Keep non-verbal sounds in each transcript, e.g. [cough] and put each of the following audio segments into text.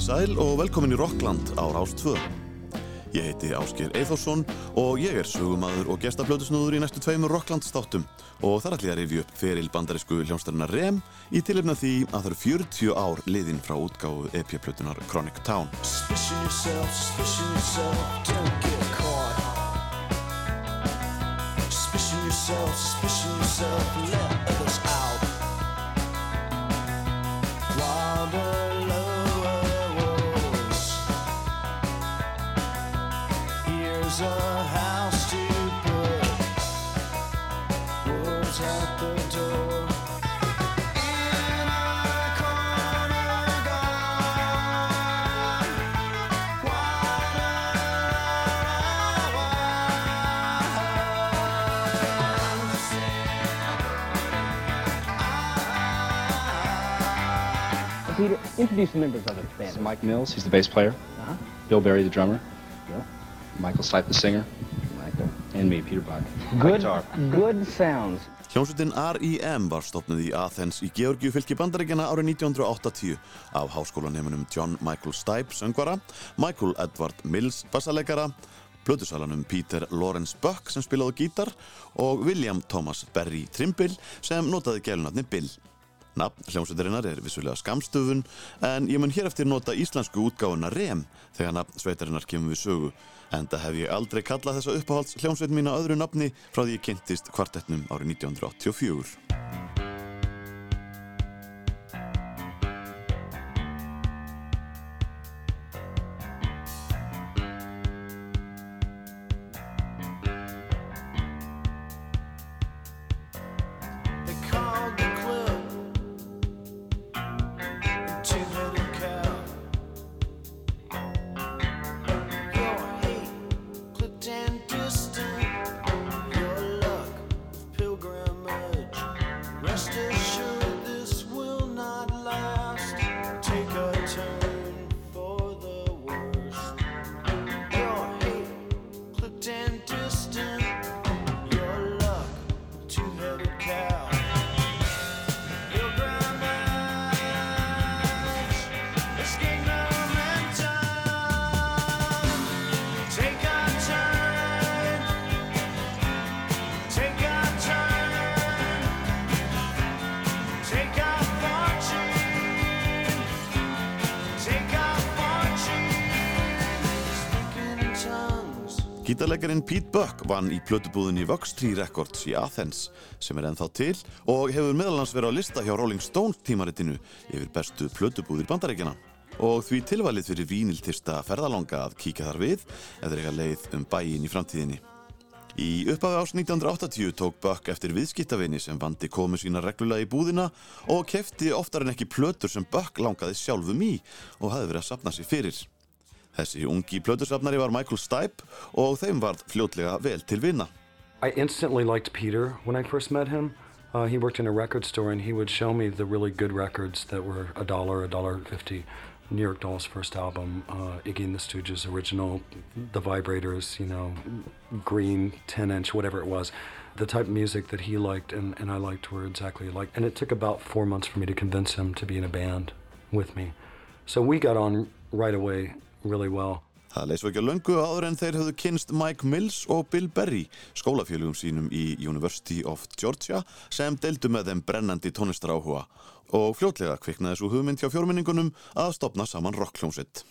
Komiði sæl og velkomin í Rockland á Rástvö. Ég heiti Ásker Eithorsson og ég er sögumadur og gestaplötusnúður í næstu tveimur Rockland státtum og þar ætlum ég að rifja upp feril bandarísku hljómsdarinnar REM í tilefna því að það eru 40 ár liðin frá útgáfu EP-plötunar Chronic Town. Suspicion yourself, suspicion yourself, don't get caught Suspicion yourself, suspicion yourself, let others introduce the members of the This band. is Mike Mills, he's the bass player. Uh-huh. Bill Berry, the drummer. Yeah. Michael Stipe, the singer. Michael. And me, Peter Buck. Good, Guitar. good sounds. Hljómsveitin R.I.M. var stopnud í Athens í Georgiu fylki bandaríkjana árið 1980 af háskólanemunum John Michael Stipe söngvara, Michael Edward Mills bassaleggara, plötusalanum Peter Lawrence Buck sem spilaði á gítar og William Thomas Berry Trimble sem notaði gælunatni Bill. Nafn hljómsveitarinnar er vissulega skamstöfun en ég mun hér eftir nota íslensku útgáfuna REM þegar nafn sveitarinnar kemur við sögu. Enda hef ég aldrei kallað þessa uppáhalds hljómsveit mín á öðru nafni frá því ég kynntist kvartettnum árið 1984. Gítarleikarin Pete Buck vann í plötubúðinni Vox 3 Records í Athens sem er ennþá til og hefur meðalans verið á lista hjá Rolling Stone tímaritinu yfir bestu plötubúðir bandarækjana. Og því tilvalið fyrir víniltista ferðalanga að kíka þar við eða eitthvað leið um bæin í framtíðinni. Í upphafi ás 1980 tók Buck eftir viðskiptavinni sem vandi komu sína reglulega í búðina og kefti oftar en ekki plötur sem Buck langaði sjálfum í og hafði verið að sapna sér fyrir. Þessi ungi plötusafnari var Michael Stipe og þeim fljótlega vel til vinna. I instantly liked Peter when I first met him. Uh, he worked in a record store and he would show me the really good records that were a dollar, a dollar fifty. New York Dolls' first album, uh, Iggy and the Stooges original, The Vibrators, you know, green 10 inch, whatever it was. The type of music that he liked and, and I liked were exactly alike. And it took about four months for me to convince him to be in a band with me. So we got on right away really well. Það leys ekki að löngu áður en þeir höfðu kynst Mike Mills og Bill Berry, skólafélugum sínum í University of Georgia sem deildu með þeim brennandi tónlistar áhuga og fljótlega kviknaði svo hugmynd hjá fjórminningunum að stopna saman rockljónsitt.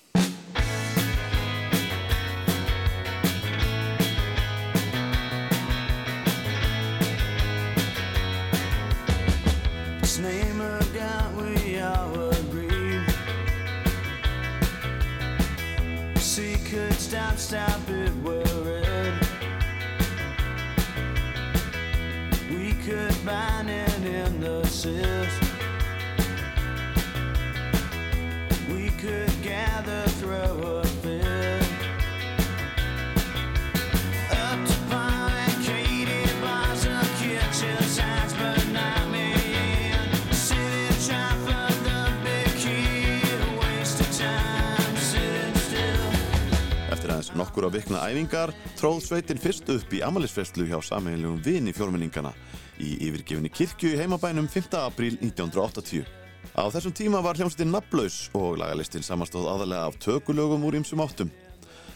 Nokkur á vikna æfingar tróð sveitin fyrst upp í amalisfestlu hjá sameinlegum vini fjórminningana í yfirgefinni kirkju í heimabænum 5. apríl 1980. Á þessum tíma var hljómsveitin nafnlaus og lagalistin samastóð aðalega af tökulögum úr ýmsum áttum.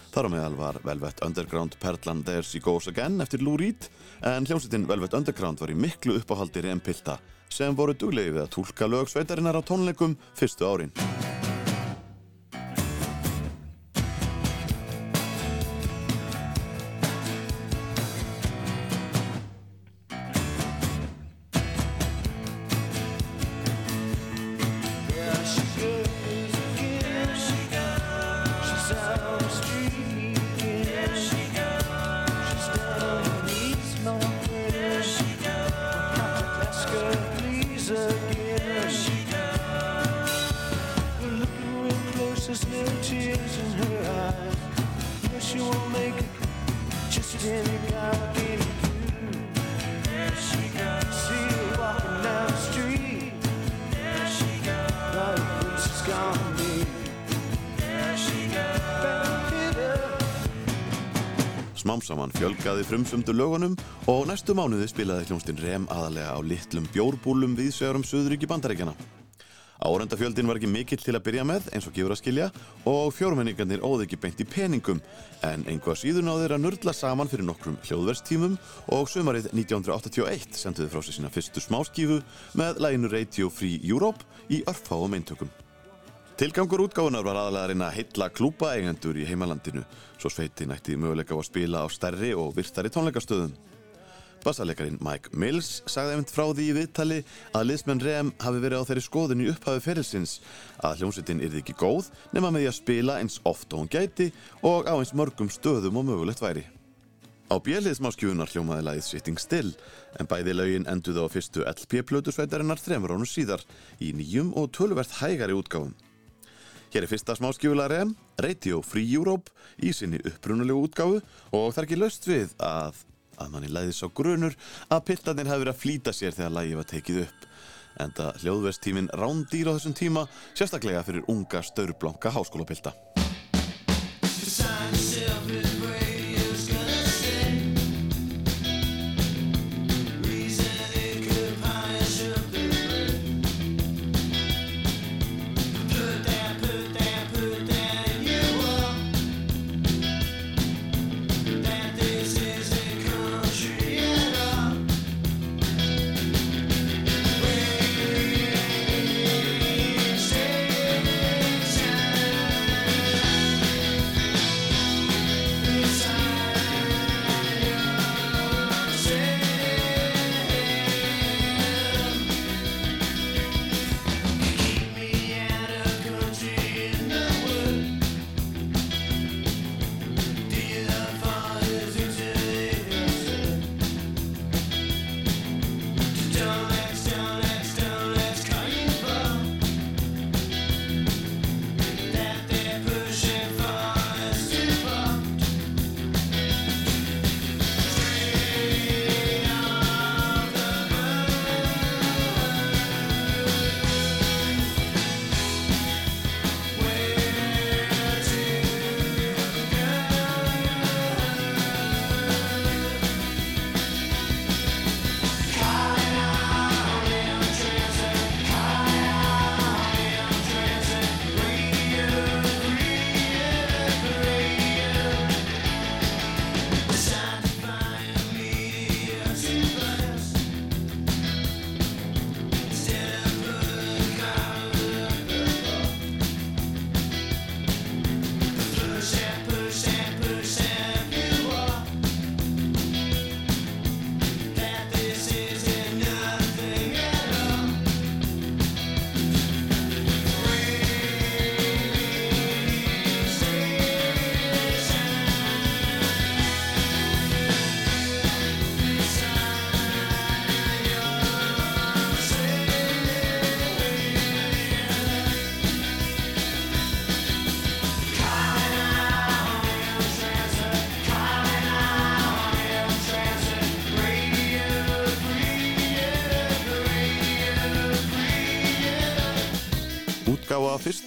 Þar á meðal var Velvet Underground perlan There She Goes Again eftir Lou Reed en hljómsveitin Velvet Underground var í miklu uppáhaldi reympilta sem voru duglegi við að túlka lög sveitarinnar á tónleikum fyrstu árin. Fjölgaði frumsumdu lögunum og næstu mánuði spilaði hljómsdyn Rem aðalega á litlum bjórbúlum viðsvegarum Suðuríki bandaríkjana. Árendafjöldin var ekki mikill til að byrja með eins og gefur að skilja og fjórmenningarnir óði ekki beint í peningum en einhvað síður náður að nörla saman fyrir nokkrum hljóðverstímum og sömarið 1981 senduði frá sér sína fyrstu smáskífu með læginu Radio Free Europe í örfáum eintökum. Tilgangur útgáfunar var aðalega að reyna að heilla klúpa eigendur í heimalandinu svo sveitin ætti möguleika á að spila á stærri og virtari tónleikastöðum. Bassalegarin Mike Mills sagði einmitt frá því í viðtali að liðsmenn Rem hafi verið á þeirri skoðun í upphafi ferilsins að hljómsveitin yrði ekki góð nema með því að spila eins oft og hún gæti og á eins mörgum stöðum og mögulegt væri. Á bjeliðsmáskjöfunar hljómaði lagið Sitting Still en bæði lögin enduðu á fyrstu LP-plötu sveitarinnar þremur ánum síðar í nýjum og tölvert hægari útgáfum. Hér er fyrsta smáskjöfulega rem, Radio Free Europe, í sinni upprunulegu útgáfu og það er ekki löst við að, að manni læði sá grunur að piltarnir hafi verið að flýta sér þegar lægi var tekið upp. Enda hljóðvestímin rándýr á þessum tíma, sérstaklega fyrir unga staurblanka háskólapilta.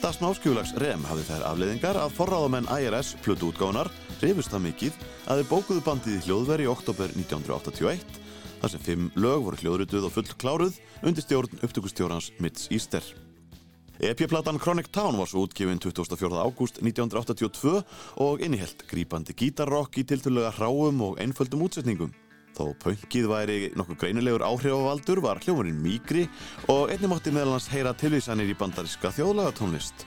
Fyrsta smáskjúlags REM hafði þær afleiðingar að forráðamenn IRS plötu útgáfunar reyfust það mikið að þeir bókuðu bandið í hljóðveri í oktober 1981 þar sem fimm lög voru hljóðrituð og full kláruð undir stjórn upptökustjórans Mitts Easter. EP-platan Chronic Town var svo útgefin 24. ágúst 1982 og innihelt grípandi gítarrock í tiltölulega hráum og einföldum útsetningum. Þó pönkið væri nokkuð greinilegur áhrifavaldur var hljómurinn mýgri og einnig mátti meðal hans heyra tilvísanir í bandariska þjóðlagatónlist.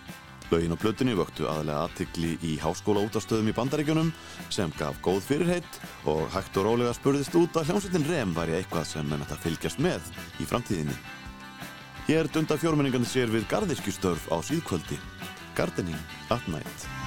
Lögin og blötunni vöktu aðalega aðtikli í háskóla útastöðum í bandaríkjunum sem gaf góð fyrirheit og hægt og rólega spurðist út að hljómsveitin REM væri eitthvað sem menn ætti að fylgjast með í framtíðinni. Hér dunda fjórmenningandi sér við garðirkjustörf á síðkvöldi. Gardening at night.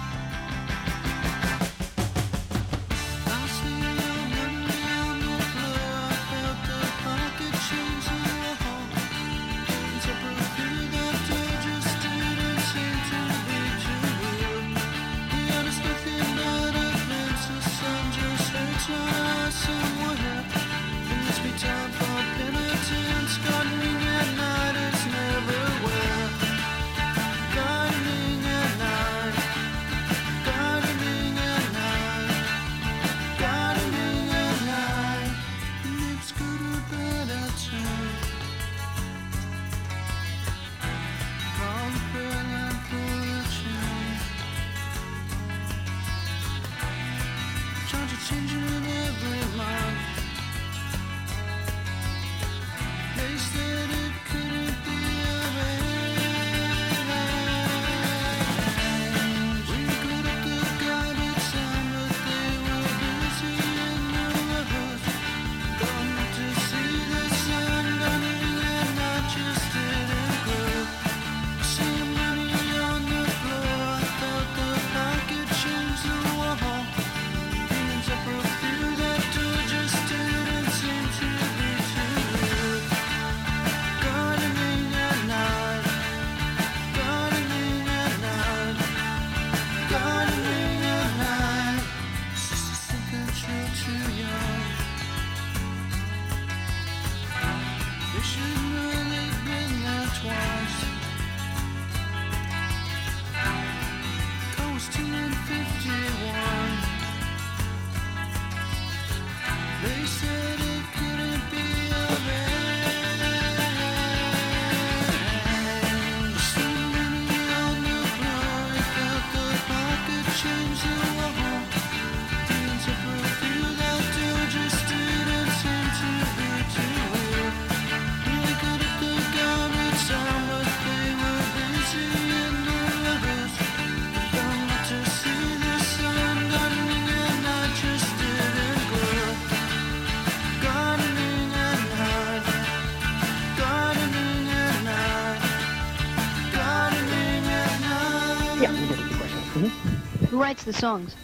Writes the songs?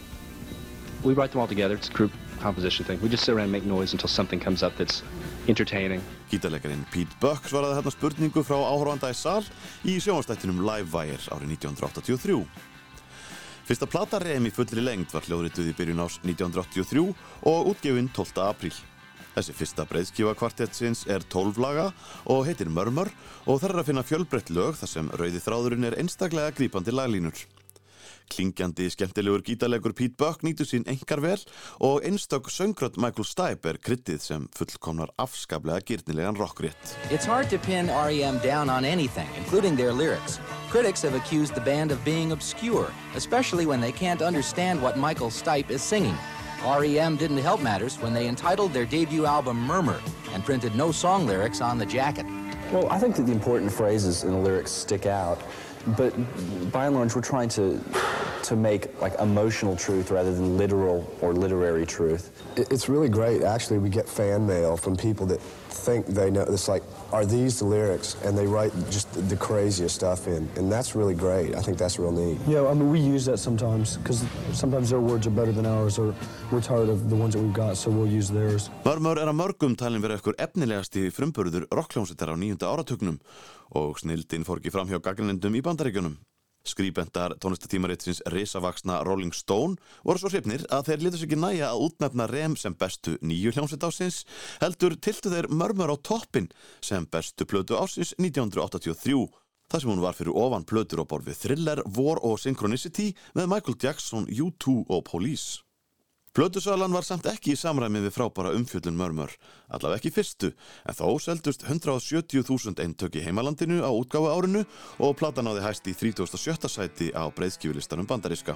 We write them all together. It's a group composition thing. We just sit around and make noise until something comes up that's entertaining. Gítarleikarinn Pete Buck svaraði hérna spurningu frá áhorfanda í sal í sjónvastættinum Livewire árið 1983. Fyrsta plata Rem í fullri lengd var hljóðrituð í byrjun ás 1983 og útgefin 12. apríl. Þessi fyrsta breyðskífa kvartettsins er 12 laga og heitir Mörmör og þar er að finna fjölbreytt lög þar sem rauði þráðurinn er einstaklega grípandi laglínur. Klingjandi skemmtilegur gítarleikur Pete Buck nýtur sín engar vel og einstök söngrödd Michael Stipe er kryttið sem fullkomnar afskaplega gyrnilegan rockrétt. It's hard to pin REM down on anything, including their lyrics. Critics have accused the band of being obscure, especially when they can't understand what Michael Stipe is singing. REM didn't help matters when they entitled their debut album Murmur and printed no song lyrics on the jacket. Well, I think that the important phrases in the lyrics stick out, but by and large, we're trying to to make like emotional truth rather than literal or literary truth. It's really great. Actually, we get fan mail from people that think they know. It's like, are these the lyrics? And they write just the, the craziest stuff in, and that's really great. I think that's real neat. Yeah, I mean, we use that sometimes because sometimes their words are better than ours, or we're tired of the ones that we've got, so we'll use theirs. Mörmör er að mörgum talin vera ykkur efnilegasti frumburður rockljónsettar á nýjunda áratugnum og snildin fór ekki fram hjá gagnlendum í bandaríkjunum. Skrýbendar tónlistatímaritsins risavaksna Rolling Stone voru svo hrifnir að þeir litur sér ekki næja að útnefna Rem sem bestu nýju hljómsveit ásins heldur tiltu þeir mörmör á toppin sem bestu plötu ásins 1983 þar sem hún var fyrir ofan plötur á borð við Thriller, War og Synchronicity með Michael Jackson, U2 og Police. Plötusalan var samt ekki í samræmi við frábæra umfjöllun mörmör, allavega ekki fyrstu, en þó seldust 170.000 eintök í heimalandinu á útgáfu árinu og platan náði hæst í 37. sæti á breyðskífulistanum bandaríska.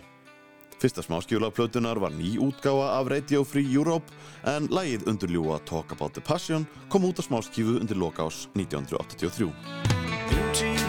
Fyrsta smáskjúla plötunar var ný útgáfa af Radio Free Europe en lagið undurljúa Talk About the Passion kom út á smáskífu undir lokás 1983.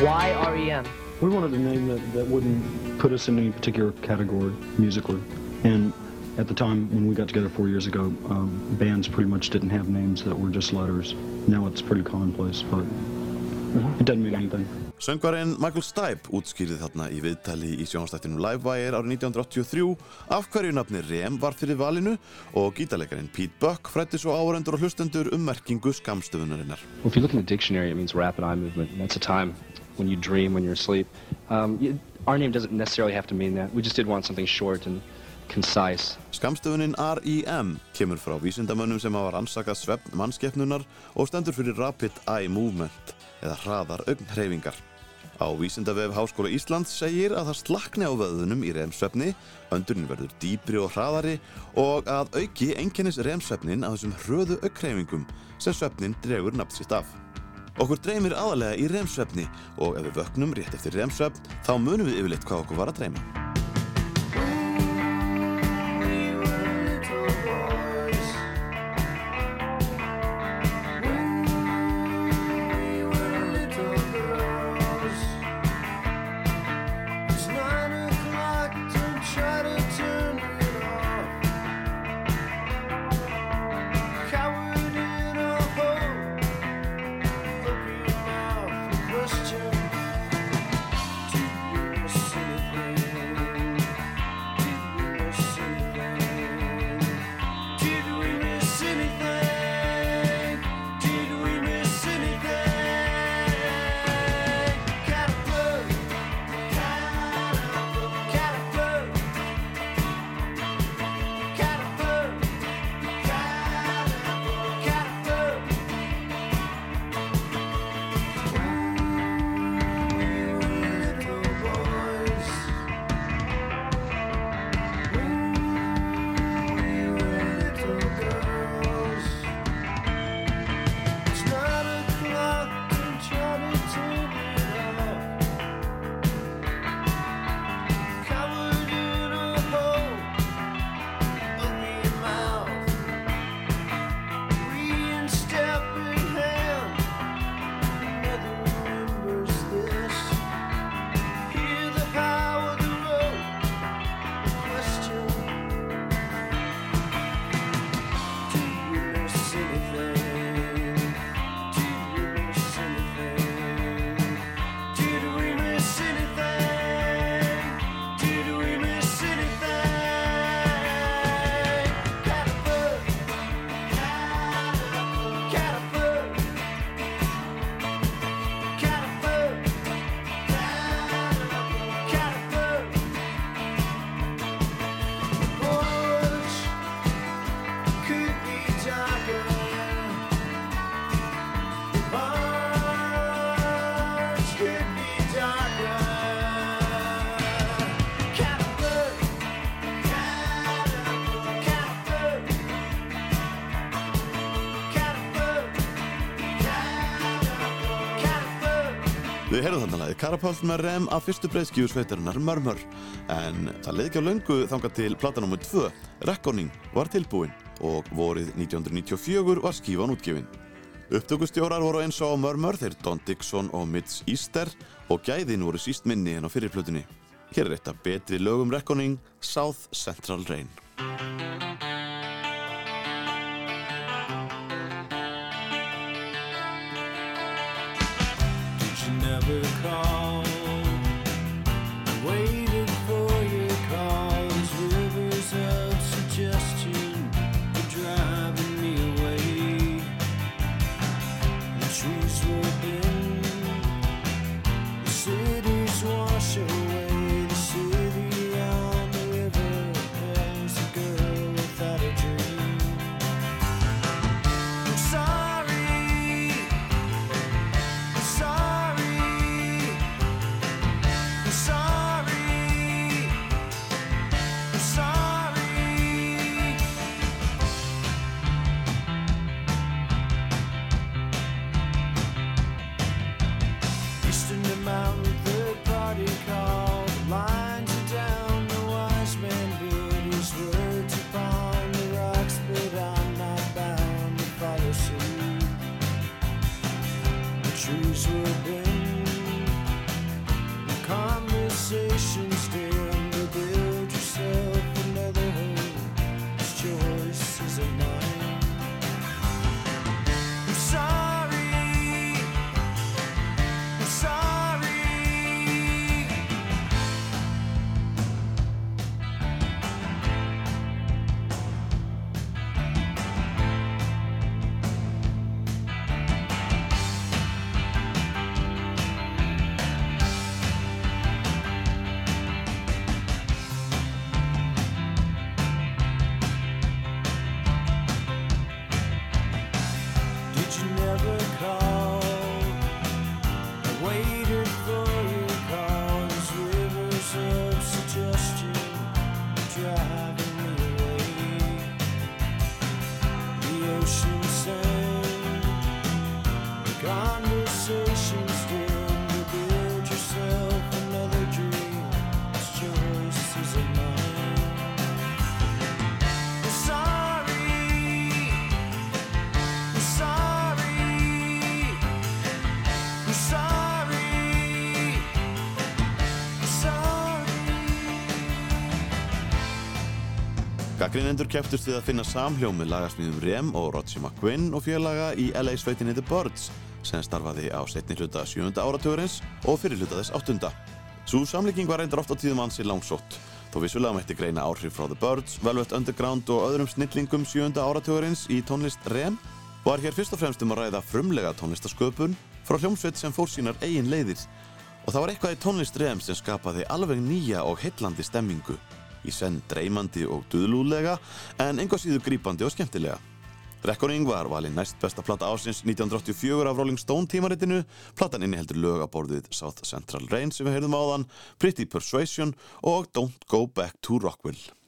Why REM? We wanted a name that, that wouldn't put us in any particular category musically. And at the time when we got together four years ago, um, bands pretty much didn't have names that were just letters. Now it's pretty commonplace, but it doesn't mean anything. Söngvarinn Michael Stipe útskýrði þarna í viðtali í sjónastættinum Livewire árið 1983 af hverju nafni Rem var fyrir valinu og gítarleikarinn Pete Buck frætti svo áhörendur og hlustendur um merkingu skamstöfunarinnar. Well, if you look in the dictionary, it means rapid eye movement. and That's a time when you dream, when you're asleep. Um, you, our name doesn't necessarily have to mean that. We just did want something short and concise. Skamstöfunin REM kemur frá vísindamönnum sem hafa rannsakað svefn mannskeppnunar og stendur fyrir Rapid Eye Movement eða hraðar augnhreyfingar. Á vísindavef Háskóla Íslands segir að það slakni á vöðunum í REM-svefni, öndurinn verður dýpri og hraðari og að auki einkennis REM-svefnin að þessum hröðu augnhreyfingum sem svefnin dregur nafn sitt af. Okkur dreymir aðalega í REM-svefni og ef við vöknum rétt eftir REM-svefn þá munum við yfirleitt hvað okkur var að dreyma. Við heyrðum þarna lagið Karapál með rem af fyrstu breyðskíu sveitarinnar Mörmör en það leiði ekki á löngu þangað til plata nr. 2, Reckoning, var tilbúin og vorið 1994 var skífan útgefin. Upptökustjórar voru eins á Mörmör þeir Don Dixon og Mitch Easter og gæðin voru síst minni en á fyrirplutunni. Hér er eitt af betri lögum Reckoning, South Central Rain. You never Gaggrinendur kepptust við að finna samhljóm með lagasmíðum Rem og Roger McQuinn og félaga í LA sveitinni The Birds sem starfaði á setni hluta 7. áratugurins og fyrir hluta þess 8. Svo samlíking var reyndar oft á tíðum ansi langsótt þó vissulega mætti greina áhrif frá The Birds, Velvet Underground og öðrum snillingum 7. áratugurins í tónlist Rem var hér fyrst og fremst um að ræða frumlega tónlistasköpun frá hljómsveit sem fór sínar eigin leiðir og það var eitthvað í tónlist Rem sem skapaði alveg nýja og heillandi stemmingu í senn dreymandi og duðlúlega en einhvað síður grípandi og skemmtilega. Reckoning var valinn næst besta plata ásins 1984 af Rolling Stone tímaritinu. Platan inniheldur lögaborðið South Central Rain sem við heyrðum áðan, Pretty Persuasion og Don't Go Back to Rockville.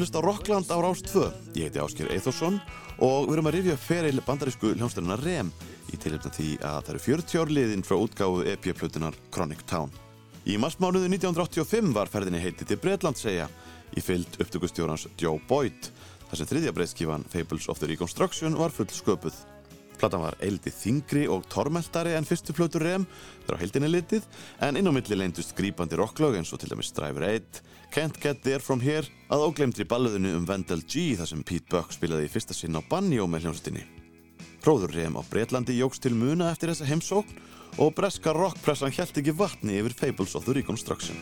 Að hlusta Rockland á Rás 2. Ég heiti Ásker Eithorsson og við erum að rifja feril bandarísku hljómsdurina REM í tilhefna því að það eru 40 ár liðin frá útgáfu EP-plutunar Chronic Town. Í marsmánuðu 1985 var ferðinni heitið til Breitland segja í fyllt upptökustjórans Joe Boyd þar sem þriðja breyðskífan Fables of the Reconstruction var full sköpuð. Platan var eildi þingri og tormeltari en fyrstu plötur rem þegar á heildinni litið en inn á milli leindust grípandi rocklög eins og til dæmis Driver 8, Can't Get There From Here að óglemdri balluðinu um Wendell G þar sem Pete Buck spilaði í fyrsta sinn á banjó með hljómsveitinni. Próður rem á Breitlandi jógst til muna eftir þessa heimsókn og breska rockpressan hjælt ekki vatni yfir Fables of the Reconstruction.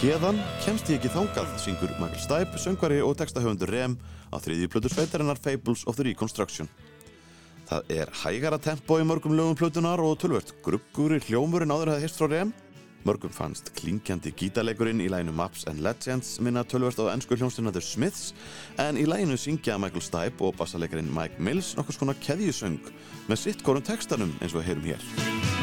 Hérðan kemst ég ekki þangað, syngur Michael Stipe, söngvari og textahöfundur Rem á þriðju plötu sveitarinnar Fables of the Reconstruction. Það er hægara tempo í mörgum lögum plötunar og tölvört gruggur í hljómurinn áður að heist frá Rem. Mörgum fannst klingjandi gítarleikurinn í læginu Maps and Legends minna tölvört á ennsku hljómsdurna The Smiths en í læginu syngja Michael Stipe og bassalegarinn Mike Mills nokkurs konar keðjusöng með sitt korum textanum eins og við heyrum hér.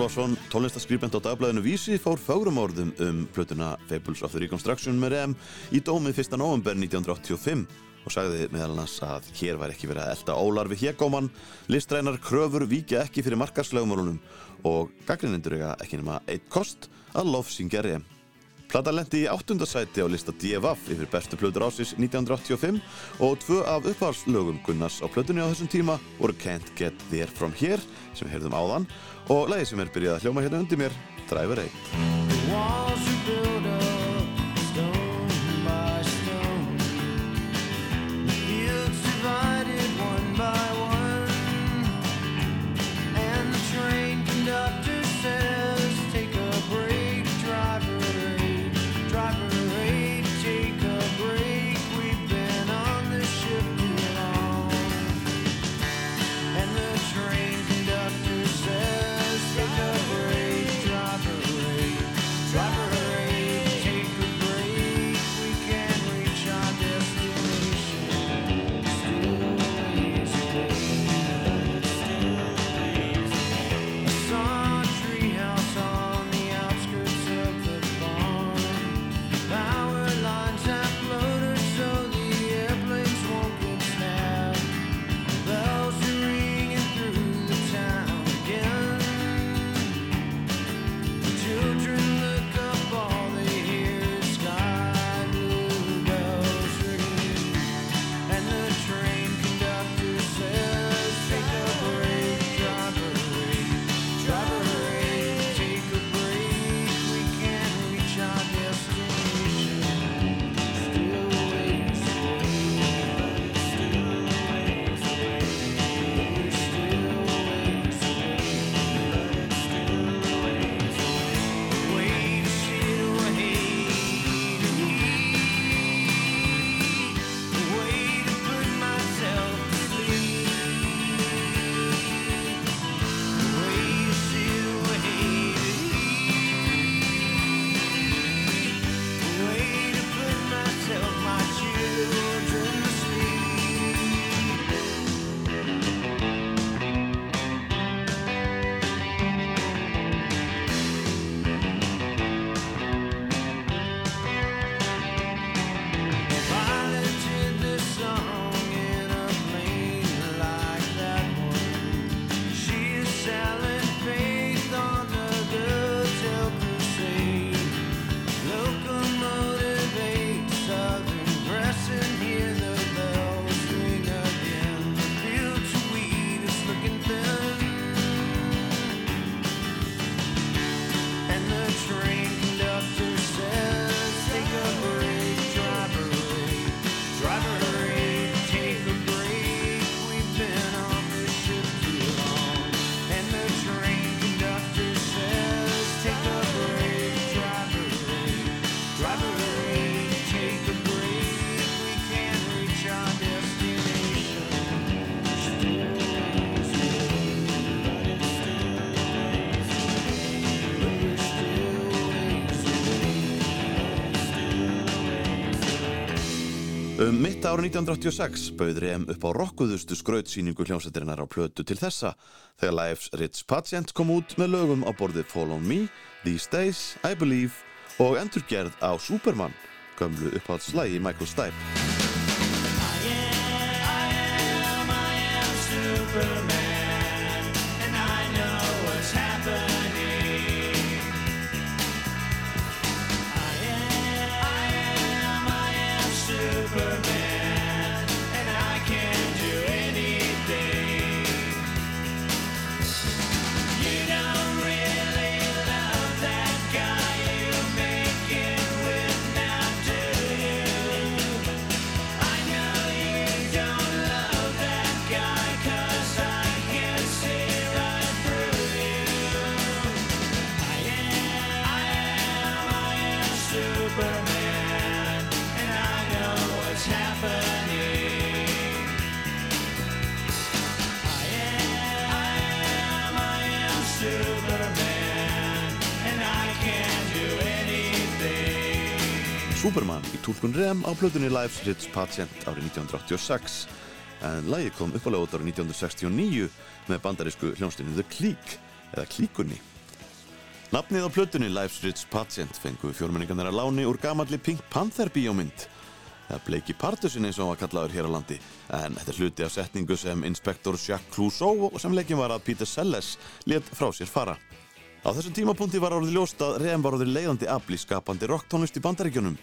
Hjálvarsson, tónlistarskribent á dagblæðinu Vísi fór fárum orðum um plötuna Fables of the Reconstruction með rem í dómið 1. november 1985 og sagði meðal hans að hér var ekki verið að elda ólarfi hégóman, listrænar kröfur vikið ekki fyrir markarslegumorunum og gaggrinnindur ega ekki nema eitt kost að lofsingja rem. Plata lendi í áttundasæti á lista DFF yfir bestu plötur ásins 1985 og tvö af uppvarslögum Gunnars á plötunni á þessum tíma voru Can't Get There From Here sem við heyrðum áðan og lagi sem er byrjað að hljóma hérna undir mér Driver 8 Um mitt ára 1986 bauð Rem upp á rockuðustu skrautsýningu hljómsættirinnar á plötu til þessa þegar Life's Rich Patient kom út með lögum á borði Follow Me, These Days, I Believe og endurgerð á Superman, gömlu upphaldslægi Michael Stipe. I am, I am, I am Superman Superman í tólkun Rem á plötunni Life's Rich Patient árið 1986 en lægið kom uppalega út árið 1969 með bandarísku hljómslinni The Clique eða Klíkunni. Nafnið á plötunni Life's Rich Patient fenguðu fjórmenningarnar að láni úr gamalli Pink Panther bíómynd. Eða Blakey Partusin eins og hann var kallaður hér á landi en þetta er hluti af setningu sem inspektor Jacques Clouseau og sem leikin var að Peter Selles let frá sér fara. Á þessum tímapunkti var orðið ljóst að Rem var orðið leiðandi afl í skapandi rocktónlist í bandaríkjunum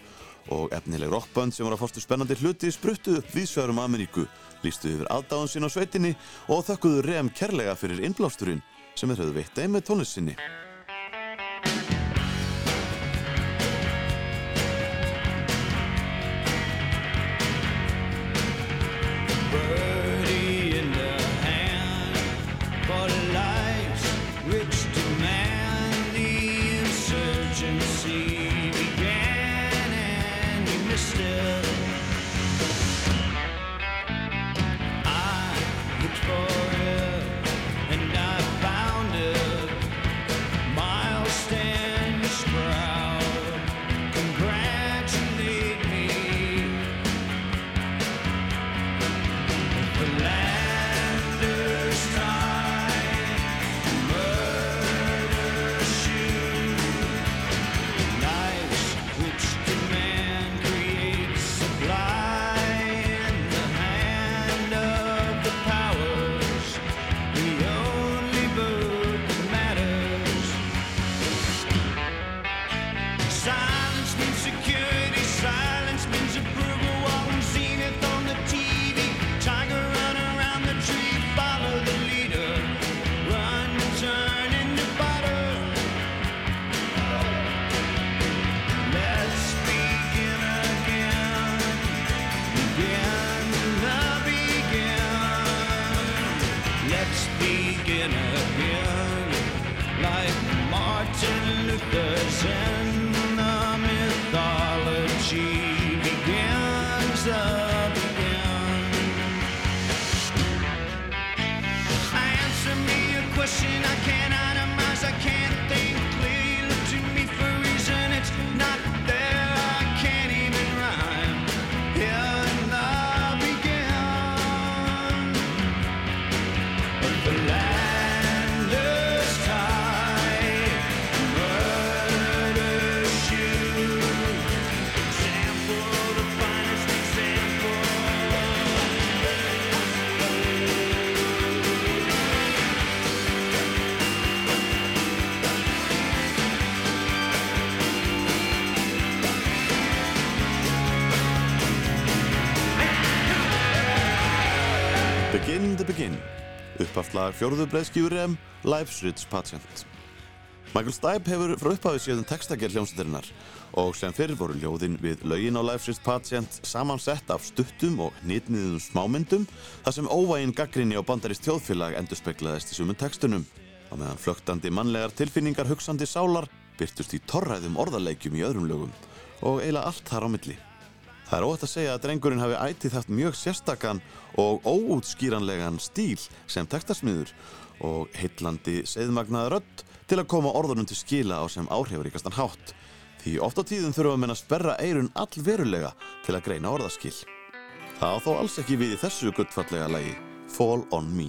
og efnileg rockbönd sem var að fórstu spennandi hluti spruttuð upp vísvegarum Ameríku, lístu yfir aðdáðun sín á sveitinni og þökkuðu Rem kærlega fyrir innblásturinn sem þeir höfðu veitt með tónlist sinni. Uppafslag fjórðu breiðskjúri M Life's Rich Patient Michael Stipe hefur frá upphafi síðan textagerð hljómsættarinnar og sem fyrir voru ljóðin við lögin á Life's Rich Patient samansett af stuttum og nýtniðum smámyndum þar sem óvægin gaggrinni á bandarist þjóðfélag endurspeglaðist í sumum textunum. Á meðan flögtandi mannlegar tilfinningar hugsandi sálar byrtust í torræðum orðaleikjum í öðrum lögum og eiginlega allt þar á milli Það er óhætt að segja að drengurinn hafi ætið haft mjög sérstakann og óútskýranlegan stíl sem textasmiður og heitlandi segðmagnaða rödd til að koma orðunum til skila á sem áhrifaríkastan hátt. Því oft á tíðum þurfum að menna sperra eirun allverulega til að greina orðaskil. Það á þó alls ekki við í þessu guttfallega lagi, Fall on Me.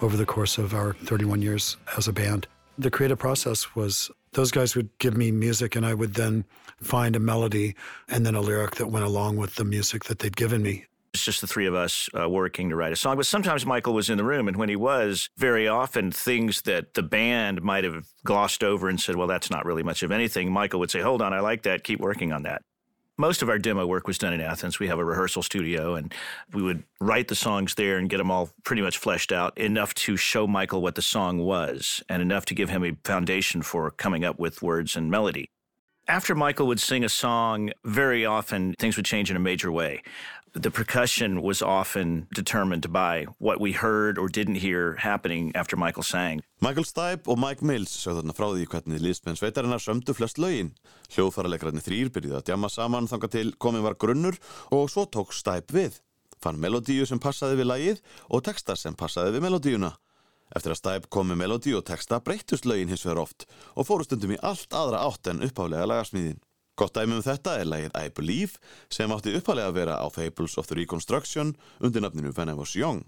Over the course of our 31 years as a band. The creative process was those guys would give me music and I would then find a melody and then a lyric that went along with the music that they'd given me. It's just the three of us uh, working to write a song. But sometimes Michael was in the room, and when he was, very often things that the band might have glossed over and said, well, that's not really much of anything, Michael would say, hold on, I like that, keep working on that. Most of our demo work was done in Athens. We have a rehearsal studio, and we would write the songs there and get them all pretty much fleshed out enough to show Michael what the song was and enough to give him a foundation for coming up with words and melody. After Michael would sing a song, very often things would change in a major way. The percussion was often determined by what we heard or didn't hear happening after Michael sang. Michael Stipe og Mike Mills sögðu þarna frá því hvernig liðsmenn sveitarinnar sömdu flest lögin. Hljóðfæralegrarnir þrýr byrjuði að djama saman þanga til komin var grunnur og svo tók Stipe við. Fann melodíu sem passaði við lagið og texta sem passaði við melodíuna. Eftir að Stipe kom með melodíu og texta breyttust lögin hins vegar oft og fóru stundum í allt aðra átt en uppálega lagasmíðin. Gott dæmi um þetta er lagið I Believe sem átti uppálega að vera á Fables of the Reconstruction undir nafninu When I Was Young.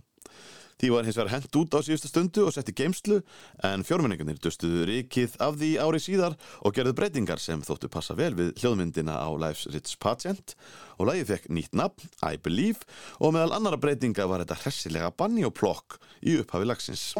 Því var hins vegar hent út á síðustu stundu og sett í geimslu en fjórmenningarnir dustuðu rikið af því ári síðar og gerðu breytingar sem þóttu passa vel við hljóðmyndina á Life's Rich Patient og lagið fekk nýtt nafn, I Believe og meðal annara breytinga var þetta hressilega banni og plokk í upphafi lagsins.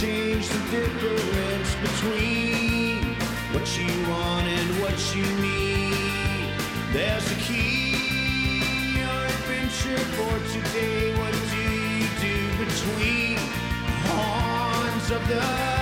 Change, the difference between what you want and what you need. There's a key, your adventure for today. What do you do between horns of the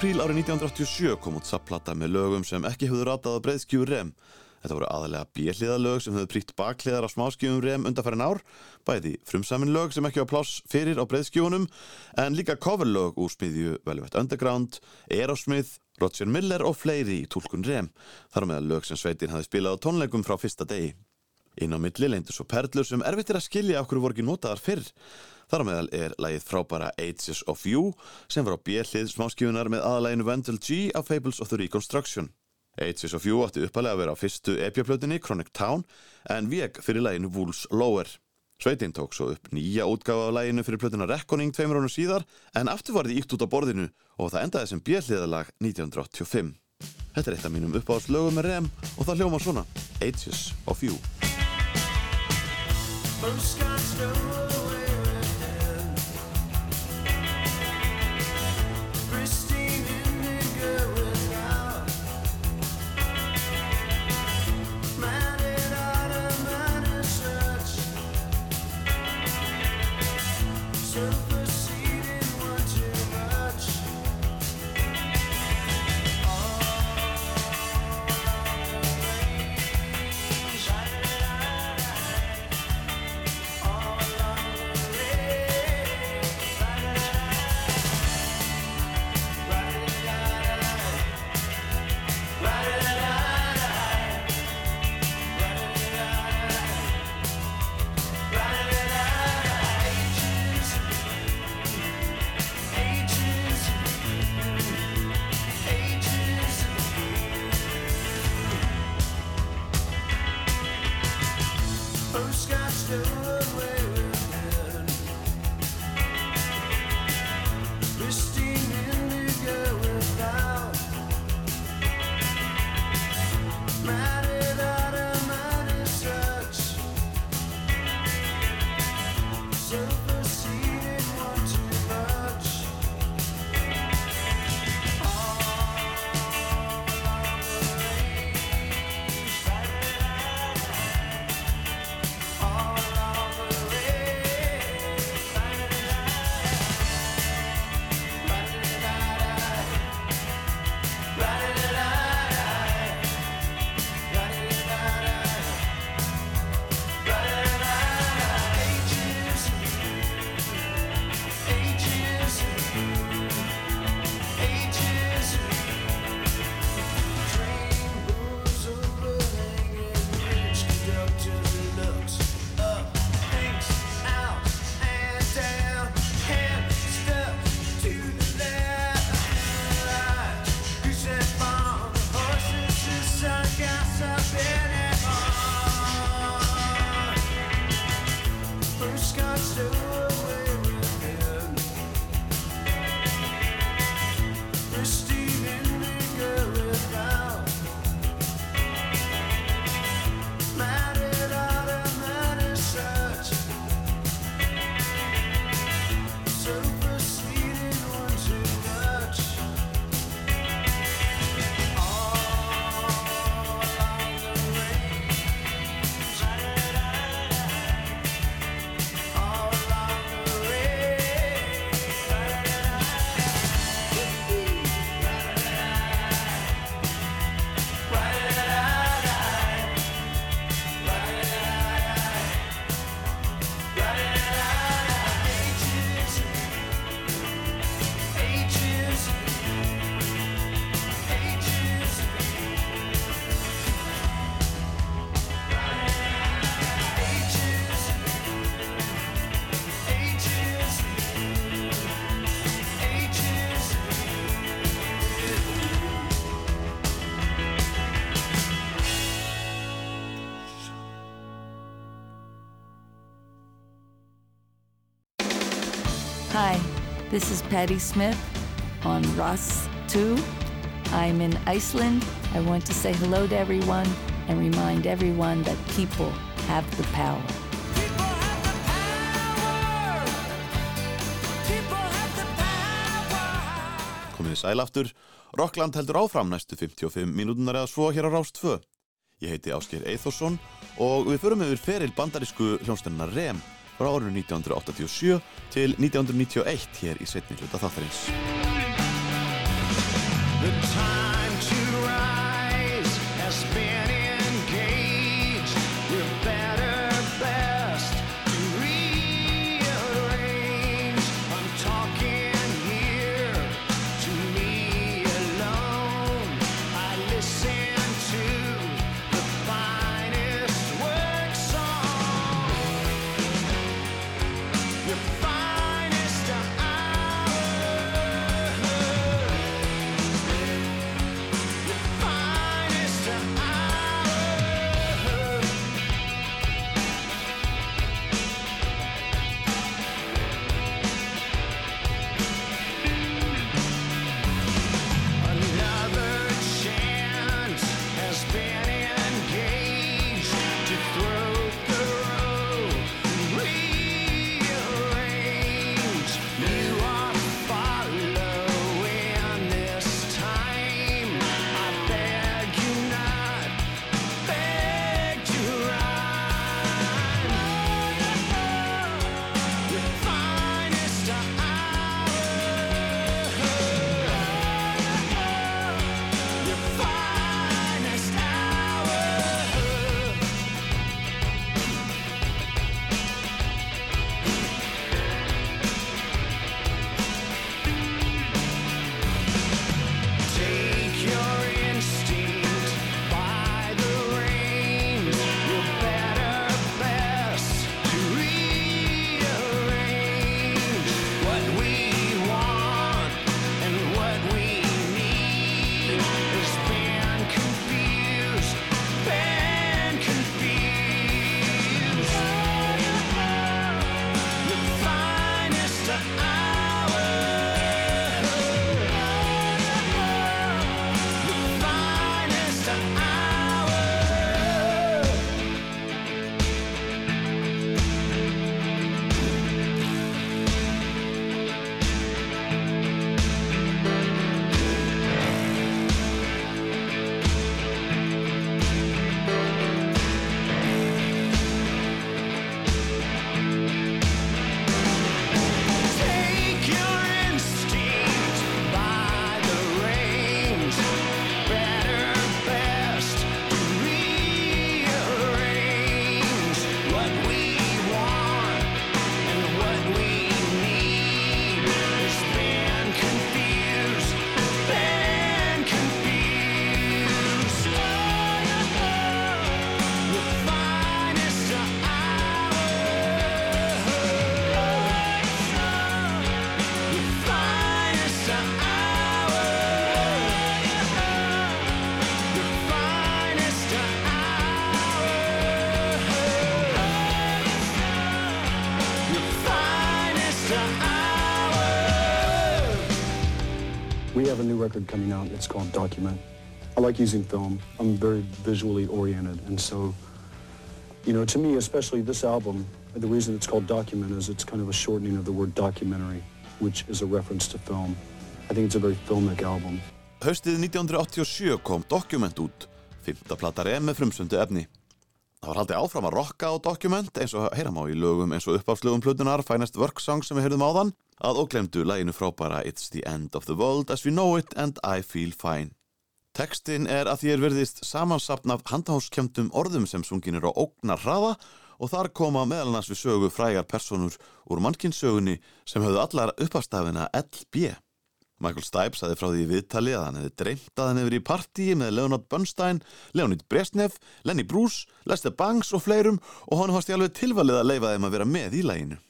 apríl árið 1987 kom út sapplata með lögum sem ekki hefðu ratað á breiðskjúu rem. Þetta voru aðalega bjelliðalög sem höfðu prýtt bakliðar á smáskjúum rem undanfærin ár, bæði frumsamin lög sem ekki á pláss fyrir á breiðskjúunum, en líka coverlög úr smiðju Velvet Underground, Aerosmith, Roger Miller og fleiri í tólkun rem. Þar á meðal lög sem sveitin hafði spilað á tónleikum frá fyrsta degi. Inn á milli leindu svo perlur sem erfitt er að skilja okkur voru ekki notaðar fyrr. Þar meðal er lægið frábæra Ages of You sem var á bjellið smáskjöfunar með aðalæginu Vandal G af Fables of the Reconstruction. Ages of You átti uppalega að vera á fyrstu epjaplötunni Chronic Town en veg fyrir læginu Wolves Lower. Sveitin tók svo upp nýja útgáfa af læginu fyrir plötuna Reckoning tveimur ánum síðar en aftur var þið íkt út á borðinu og það endaði sem bjelliðalag 1985. Þetta er eitt af mínum uppáhaldslögum með rem og það hljóma svona Ages of You. First got stowaway this is Patty Smith on Ross 2. I'm in Iceland. I want to say hello to everyone and remind everyone that people have the power. Komið sæl aftur. Rockland heldur áfram næstu 55 mínútunar eða svo hér á Rást 2. Ég heiti Ásker Eithosson og við förum yfir feril bandarísku hljónstennina REM frá árinu 1987 til 1991 hér í setni hluta þáttarins. Record coming out. It's called Document. I like using film. I'm very visually oriented, and so, you know, to me, especially this album, the reason it's called Document is it's kind of a shortening of the word documentary, which is a reference to film. I think it's a very filmic album. Haustið 1987 kom Document út, fymta plata rem með frumsöndu efni. Það var haldið áfram að rocka á Document eins og heyram á í lögum eins og uppáfslögum plötunar Finest Work Song sem við heyrðum áðan að óglemdu læginu frábæra It's the end of the world as we know it and I feel fine. Tekstin er að því er verðist samansapn af handahóskjöndum orðum sem sungin er á ógnar hraða og þar koma meðal annars við sögu frægar personur úr mannkinsögunni sem höfðu allar uppastafina LB. Michael Stipe saði frá því í viðtali að hann hefði dreymt að hann hefur í partíi með Leonard Bernstein, Leonid Brezhnev, Lenny Bruce, Lester Bangs og fleirum og hann ég alveg tilvalið að leifa þeim að vera með í læginu.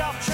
yourself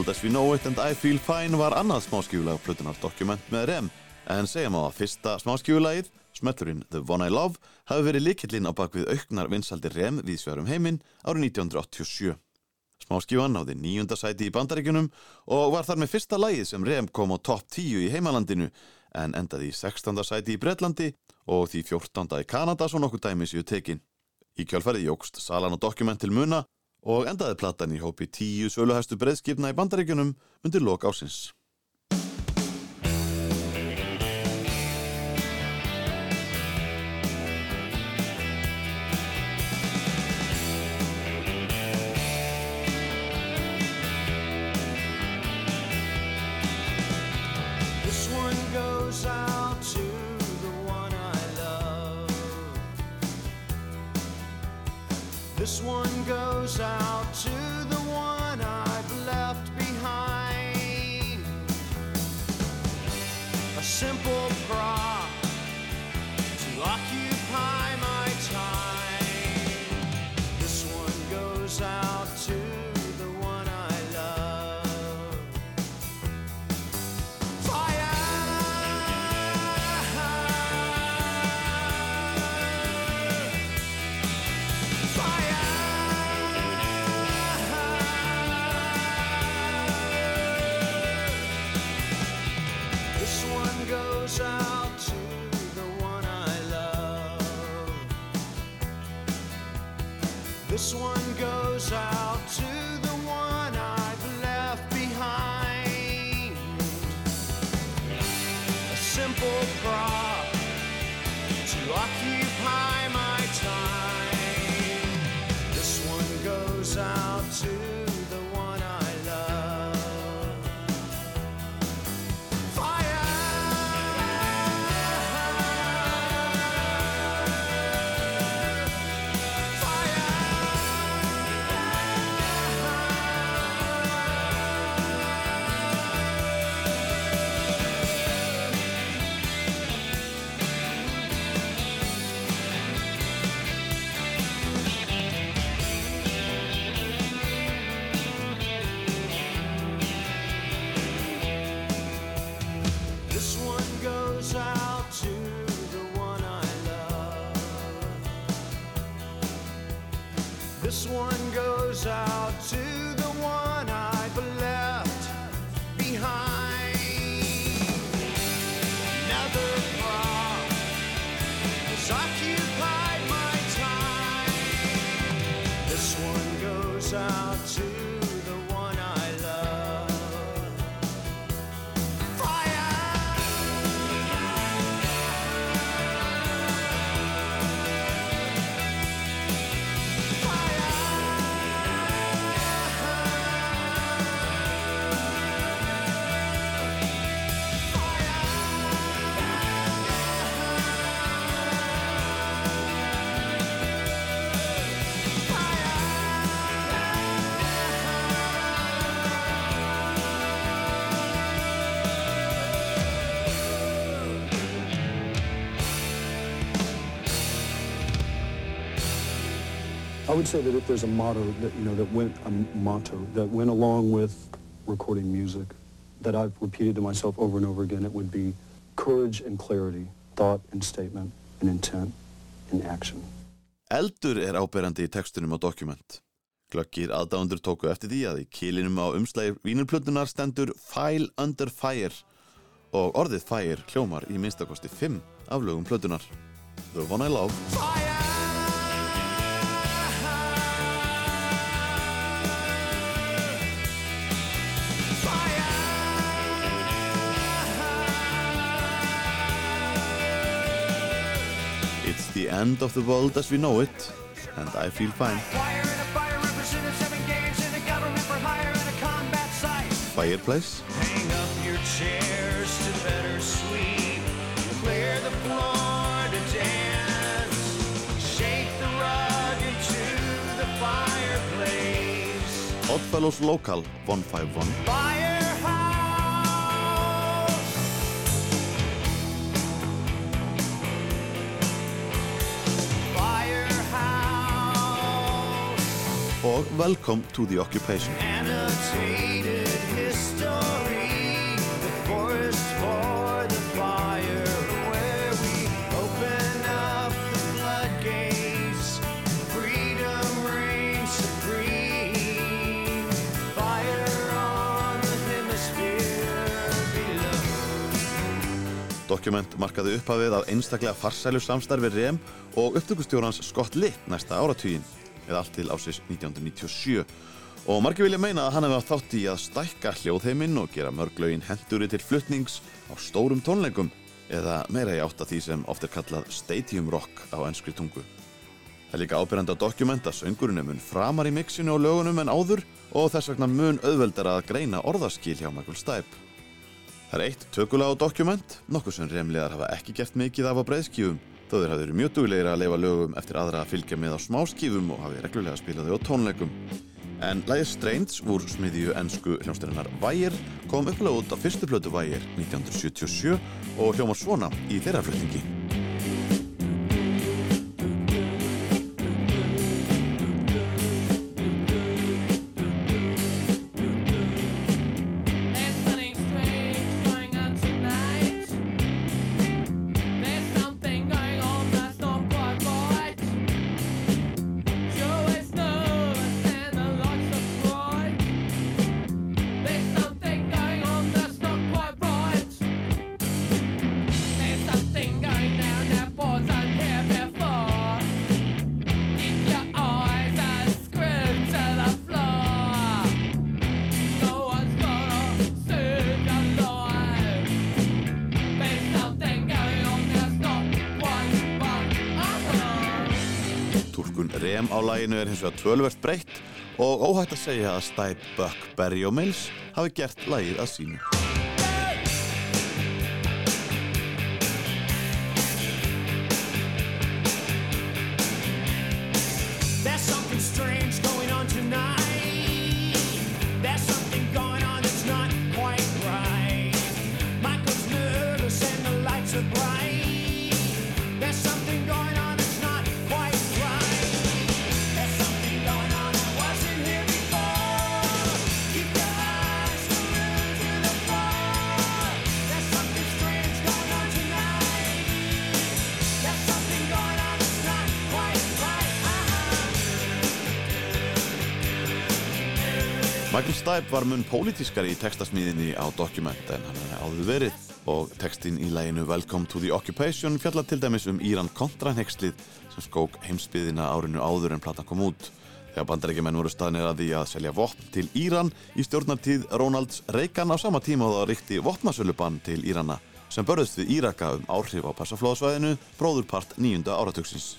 Told As We Know It and I Feel Fine var annað smáskjúlag plötunar dokument með rem en segjum á að fyrsta smáskjúlagið, smöllurinn The One I Love hafi verið likillinn á bakvið auknar vinsaldi rem við sverum heiminn árið 1987. Smáskjúan náði nýjunda sæti í bandaríkunum og var þar með fyrsta lagið sem rem kom á top 10 í heimalandinu en endaði í 16. sæti í Breitlandi og því 14. í Kanada svo nokkur dæmis í utekin. Í kjálfærið jógst salan og dokument til muna og endaði platan í hópi tíu söluhæstu breyðskipna í bandaríkunum undir lok ásins. This one goes out. Would say that if there's a motto that you know that went a motto that went along with recording music that I've repeated to myself over and over again, it would be courage and clarity, thought and statement and intent and action. Eldur er áberandi í textunum á dokument. Glöggir aðdáundur tóku eftir því að í kílinum á umslægi vínilplötunar stendur File Under Fire og orðið Fire hljómar í minnstakosti 5 af lögum plötunar. The One I Love, the end of the world as we know it and I feel fine. Fireplace. Oddfellows Local 151 Fire on the hemisphere. Below. Dokument markaði upphafið af einstaklega farsælu samstarfi REM og upptökustjórans Scott Litt næsta áratugin, eða allt til ásins 1997. Og margir vilja meina að hann hefði átt þátt í að stækka hljóðheiminn og gera mörglaugin henduri til flutnings á stórum tónleikum, eða meira í átt að því sem oft er kallað stadium rock á enskri tungu. Það er líka ábyrjandi að söngurinn er mun framar í mixinu og lögunum en áður og þess vegna mun auðveldar að greina orðaskil hjá Michael Stipe. Það er eitt tökulega á dokument, nokkuð sem remliðar hafa ekki gert mikið af á breiðskífum, þó þeir hafa verið mjög duglegir að leifa lögum eftir aðra að fylgja með á smáskífum og hafi reglulega spilað þau á tónleikum. En lagið Strange úr smiðju ennsku hljómsdeirinnar Wire kom upplega út á fyrstu plötu Wire 1977 og hljómar svona í þeirra flutningi. Er hins vegar tvölvert breytt og óhætt að segja að Stipe, Buck, Berry og Mills hafi gert lagið að sínu. Stæp var mun pólitískari í textasmíðinni á Dokument en hann hefði áður verið og textin í læginu Welcome to the Occupation fjalla til dæmis um Íran kontrahengstlið sem skók heimsbyðina árinu áður en platan kom út. Þegar bandarækjumenn voru staðnir að því að selja vopn til Íran í stjórnartíð Rónalds Reykján á sama tíma og það ríkti vopnasölubann til Írana sem börðist við Íraka um áhrif á passaflóðsvæðinu bróðurpart nýjunda áratöksins.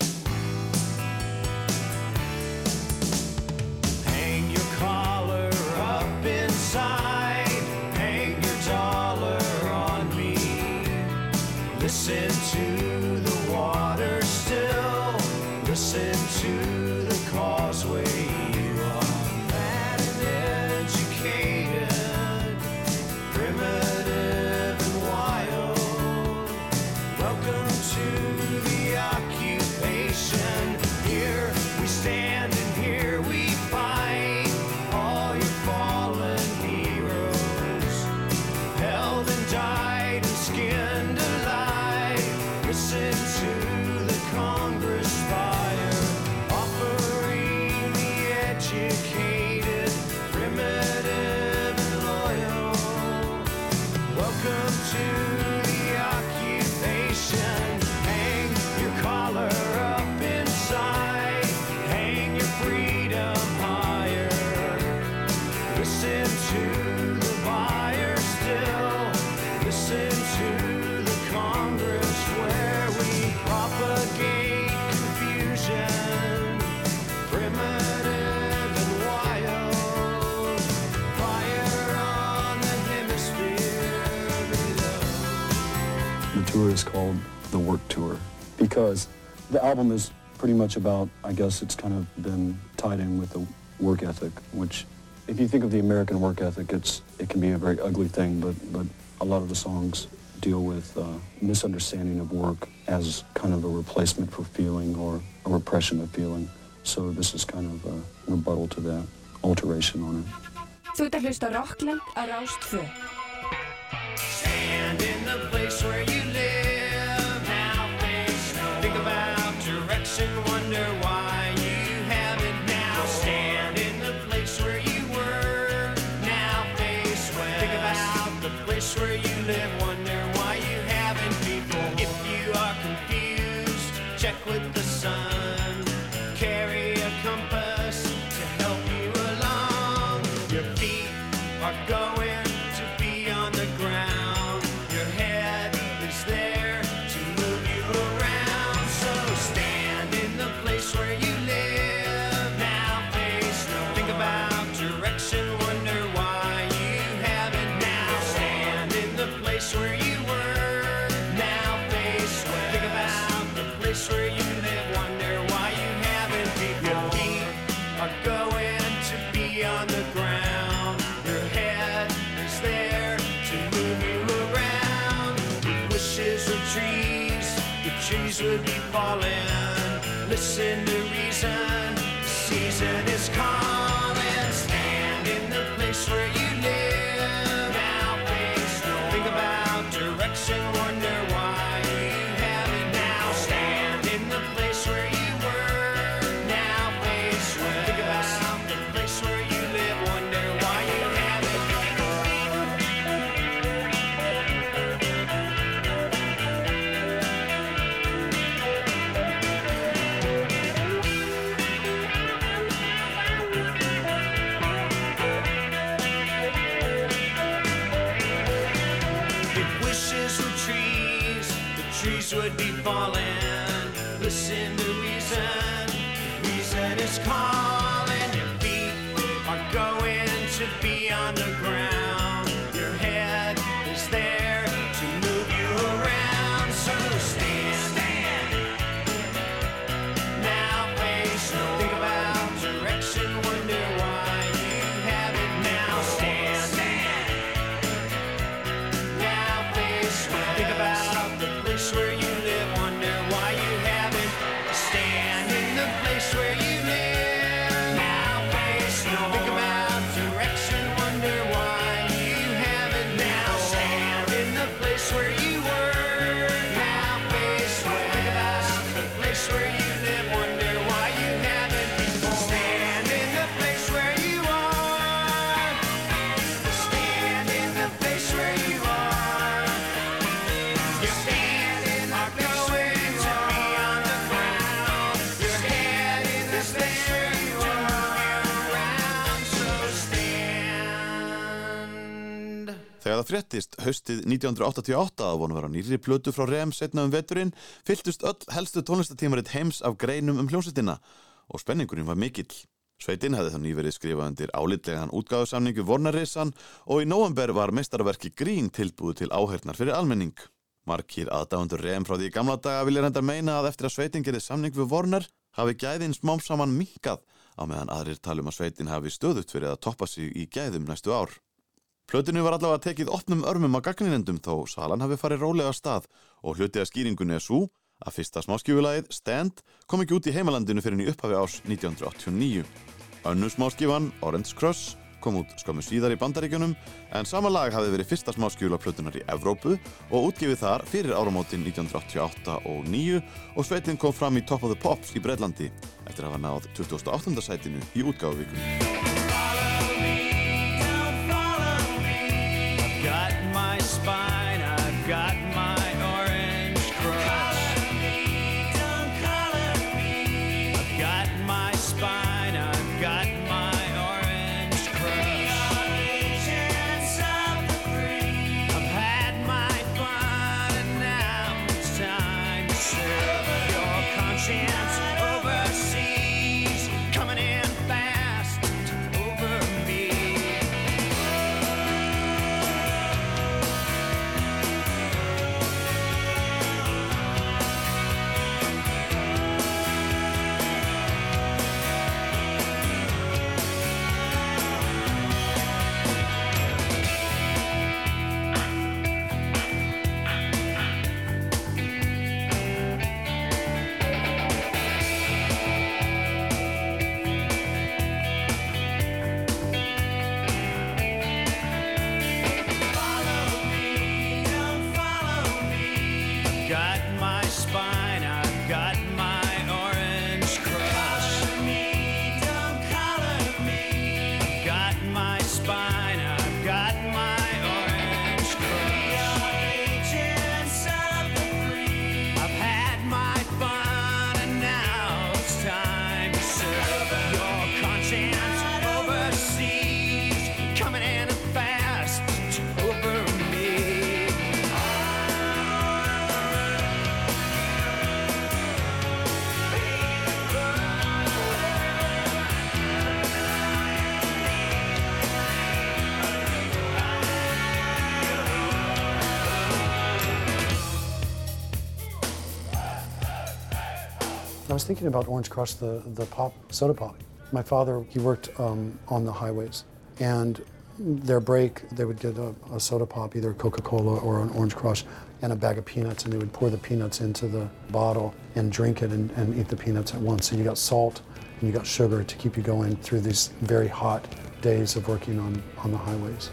because the album is pretty much about, I guess it's kind of been tied in with the work ethic, which if you think of the American work ethic, it's it can be a very ugly thing, but, but a lot of the songs deal with uh, misunderstanding of work as kind of a replacement for feeling or a repression of feeling. So this is kind of a rebuttal to that, alteration on it. Þú ert að hlusta Rockland á Rást Stand in the place where you live place where you það fréttist haustið 1988 að vonu vera nýri plötu frá Rem setna um veturinn, fylltust öll helstu tónlistatímaritt heims af greinum um hljómsveitina og spenningurinn var mikill. Sveitin hefði þá nýverið skrifað undir álitlegan útgáðusamningu Vornarissan og í nóvember var meistarverki Grín tilbúið til áhernar fyrir almenning. Markir aðdáðundur Rem frá því í gamla daga vilja reyndar meina að eftir að sveitin gerði samning við Vornar hafi gæðin smám saman minkað á meðan aðrir talum að sveitin hafi stöðut fyrir að toppa sig í gæðum næstu ár. Plötinu var allavega tekið opnum örmum á gagninendum þó salan hafi farið rólega stað og hluti að skýringunni er svo að fyrsta smáskjöfulagið Stand kom ekki út í heimalandinu fyrir í upphafi ás 1989. Önnu smáskifan Orange Cross kom út skömmu síðar í bandaríkjunum en sama lag hafi verið fyrsta smáskjöfula plötunar í Evrópu og útgefið þar fyrir áramótin 1988 og 9 og sveitin kom fram í Top of the Pops í Breitlandi eftir að hafa náð 28. sætinu í útgáfuvíkunum. Was thinking about Orange Crush, the, the pop, soda pop. My father, he worked um, on the highways, and their break, they would get a, a soda pop, either Coca-Cola or an Orange Crush, and a bag of peanuts, and they would pour the peanuts into the bottle and drink it and, and eat the peanuts at once. So you got salt and you got sugar to keep you going through these very hot days of working on, on the highways.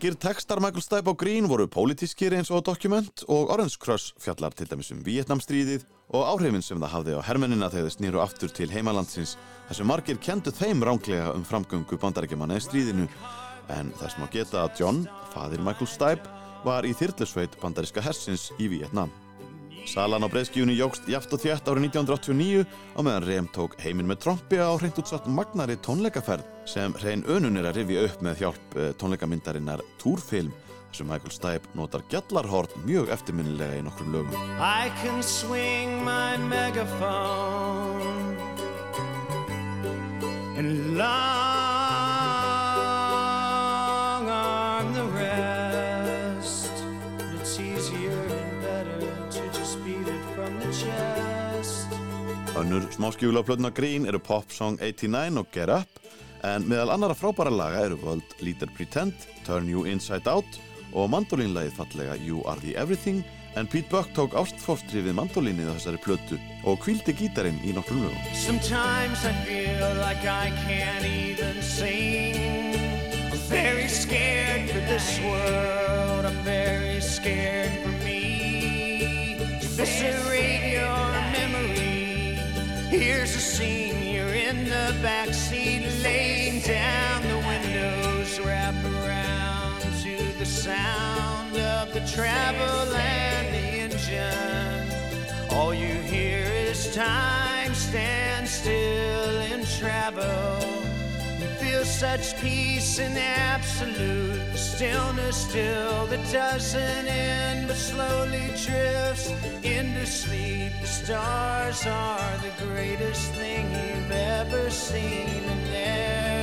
Margir textar Michael Stipe á Green voru pólitískir eins og dokument og Orange Crush fjallar til dæmis um Vietnamstríðið og áhrifin sem það hafði á hermennina þegar þau snýru aftur til heimalandsins þar sem margir kendu þeim ránglega um framgöngu bandarækjumanna í stríðinu en þess má geta að John, fadir Michael Stipe, var í þyrlusveit bandaríska hersins í Vietnam. Salan á breyðskífunni jógst jaft og þjætt árið 1989 á meðan Rem tók heiminn með trompi á hreint útsatt magnari tónleikaferð sem hrein önun er að rifja upp með hjálp eh, tónleikamyndarinnar Túrfilm sem Michael Stipe notar gjallarhorn mjög eftirminnilega í nokkrum lögum. I can swing my megaphone and long arm the rest. It's easier and better to just beat it from the chest. Önnur smáskjúla plötuna Green eru Pop Song 89 og Get Up en meðal annara frábæra laga eru World Leader Pretend, Turn You Inside Out og mandolínlagið fallega You Are The Everything en Pete Buck tók ástfóstri við mandolínið þessari plötu og kvíldi gítarinn í nokkrum lögum. Sometimes I feel like I can't even sing. I'm very scared for this world. I'm very scared for me. Eviscerate your memory. Here's a scene. In the backseat, laying down. The windows wrap around to the sound of the travel and the engine. All you hear is time stand still in travel. Feel such peace and absolute stillness still that doesn't end but slowly drifts into sleep. The stars are the greatest thing you've ever seen, and they're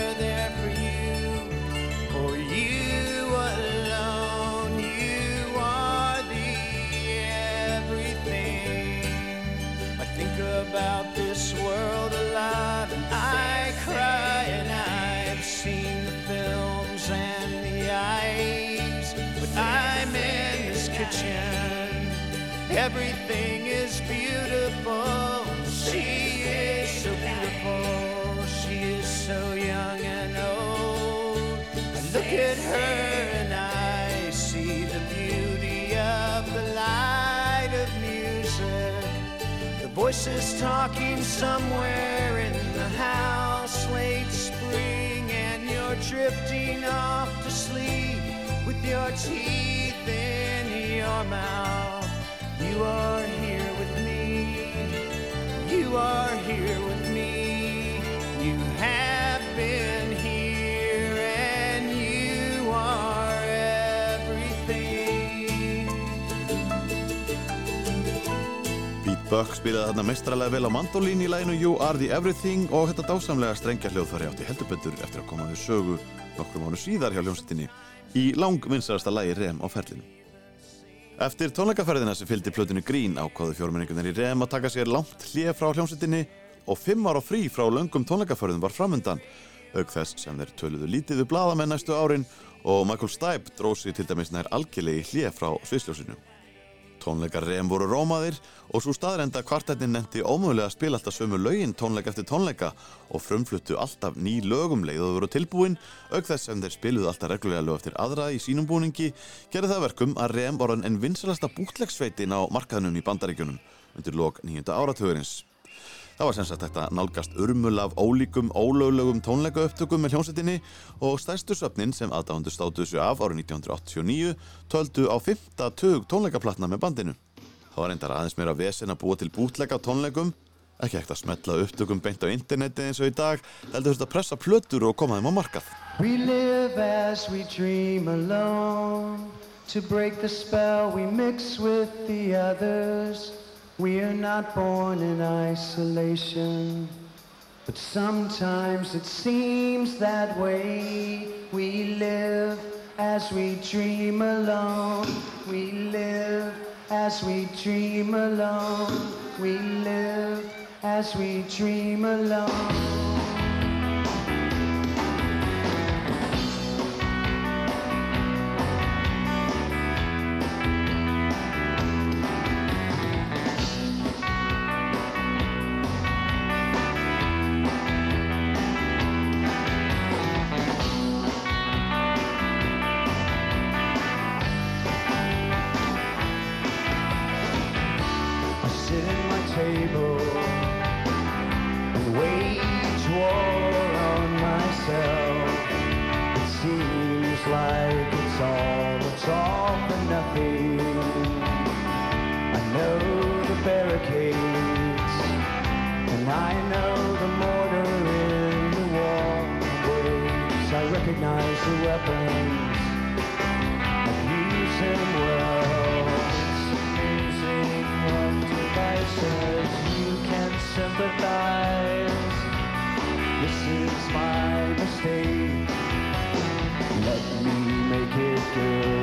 Everything is beautiful. She is so beautiful. She is so young and old. I look at her and I see the beauty of the light of music. The voices talking somewhere in the house, late spring, and you're drifting off to sleep with your teeth in your mouth. You are here with me. You are here with me. You have been here, and you are everything. Pete Buck spilaði þarna mestralega vel á mandolín í læginu You Are The Everything og þetta dásamlega strengja hljóðfæri átti heldur betur eftir að koma við sögu nokkrum mánu síðar hjá hljómsettinni í langvinnsarasta lægi Rem á ferlinu. Eftir tónleikaferðina sem fylgdi plötunni Green ákváðu fjórmenningunar í Rem að taka sér langt hlið frá hljómsettinni og fimm ára frí frá löngum tónleikaferðum var framundan auk þess sem þeir töluðu lítið við bladamenn næstu árin og Michael Stipe dróð sig til dæmis nær algjörlegi hlið frá svisljósinu. Tónleikar Rem voru rómaðir og svo staðrenda kvartetnin nefndi ómögulega að spila alltaf sömu lögin tónleika eftir tónleika og frumfluttu alltaf ný lögum leið og voru tilbúin auk þess sem þeir spiluðu alltaf reglulega lög eftir aðra í sínum búningi gerði það verkum að Rem var en vinsalasta bútlegsveitin á markaðnum í bandaríkjunum undir lok nýjunda áratugurins. Það var sem sagt þetta nálgast urmul af ólíkum, ólöglegum tónleikaupptökum með hljómsettinni og stærstu söfnin sem aðdándu státuðu sig af árið 1989 töldu á 5. tug tónleikaplatna með bandinu. Það var reyndar aðeins meira vesen að búa til bútleika tónleikum, ekki ekkert að smetla upptökum beint á interneti eins og í dag, heldur þurft að pressa plötur og koma þeim á markað. We live as we dream alone. To break the spell, we mix with the others. We are not born in isolation. But sometimes it seems that way. We live as we dream alone. We live as we dream alone. We live as we dream alone. I know the barricades and I know the mortar in the wall. I recognize the weapons. I've listen well. It's amazing what devices you can sympathize. This is my mistake. Let me make it good.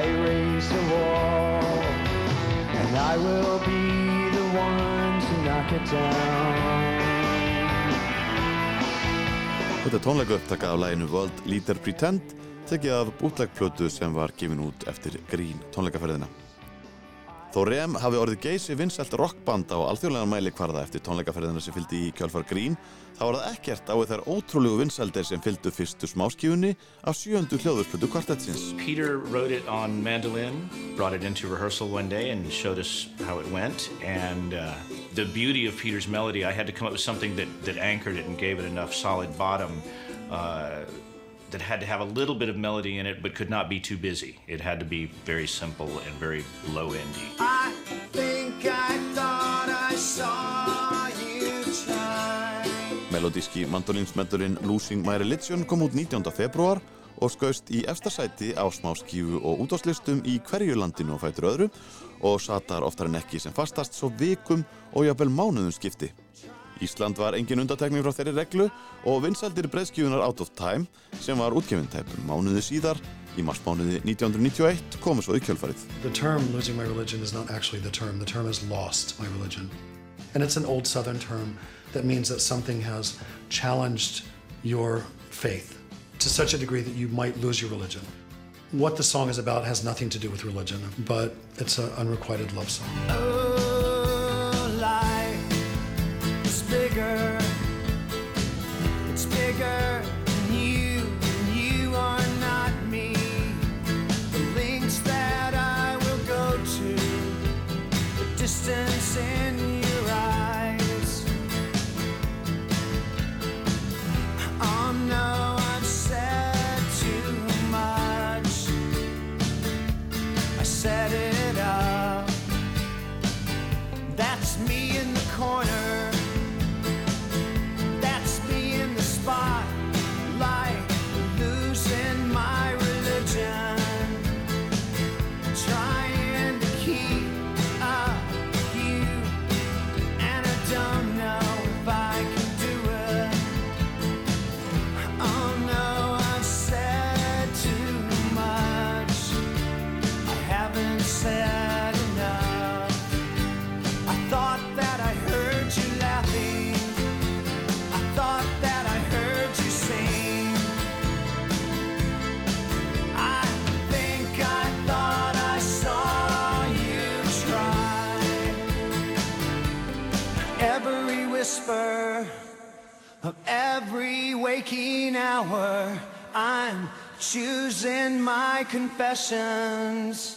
I raise a wall, and I will be the one to knock it down. Þetta er tónleika upptaka af læginu World Leader Pretend tekið af bootleg-plötu sem var gefin út eftir grín tónleikaferðina. Þó Rem hafi orðið geysi vinsælt rockband á alþjóðlegan mæli kvarða eftir tónleikaferðina sem fylgdi í kjálfar grín þá var það ekkert á þær ótrúlegu vinsældir sem fylgdu fyrstu smáskífunni af sjööndu hljóðurspötu kvartettsins. Peter wrote it on mandolin, brought it into rehearsal one day and showed us how it went. And uh, the beauty of Peter's melody, I had to come up with something that, that anchored it and gave it enough solid bottom uh, that had to have a little bit of melody in it but could not be too busy. It had to be very simple and very low endy. I think I thought I saw you try. Melodíski mandolinsmendurinn Losing My Religion kom út 19. februar og skaust í efsta sæti á smáskífu og útáslistum í hverju landinu og fætur öðru og satar oftar en ekki sem fastast svo vikum og jafnvel mánuðum skipti. Ísland var engin undatekning frá þeirri reglu og vinsældir breyðskífunar Out of Time sem var útgefin tæpum mánuði síðar í marsmánuði 1991 komu svo í kjölfarið. The term losing my religion is not actually the term. The term is lost my religion. And it's an old Southern term that means that something has challenged your faith to such a degree that you might lose your religion. What the song is about has nothing to do with religion, but it's an unrequited love song. Oh, bigger. It's bigger whisper of every waking hour, I'm choosing my confessions.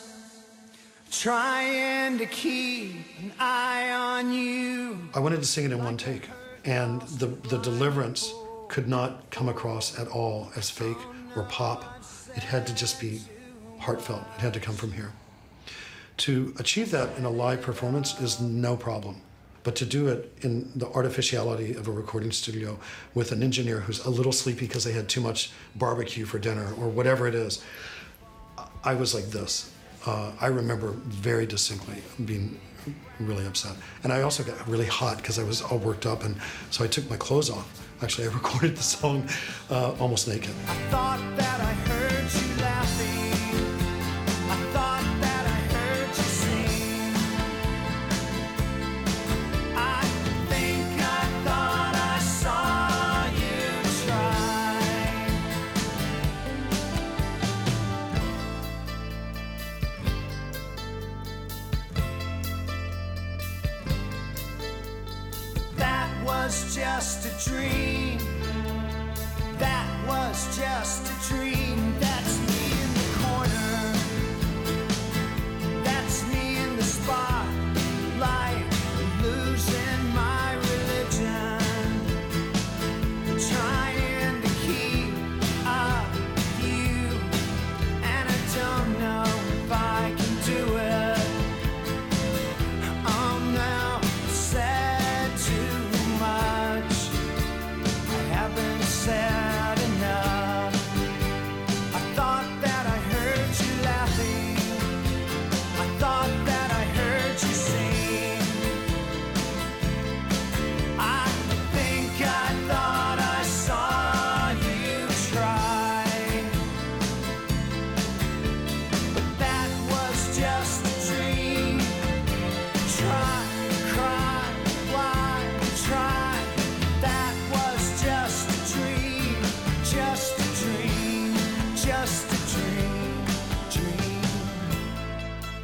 Trying to keep an eye on you. I wanted to sing it in one take, and the, the deliverance could not come across at all as fake or pop. It had to just be heartfelt. It had to come from here. To achieve that in a live performance is no problem. But to do it in the artificiality of a recording studio with an engineer who's a little sleepy because they had too much barbecue for dinner or whatever it is, I was like this. Uh, I remember very distinctly being really upset. And I also got really hot because I was all worked up. And so I took my clothes off. Actually, I [laughs] recorded the song uh, almost naked. Was just a dream. That was just a dream. That's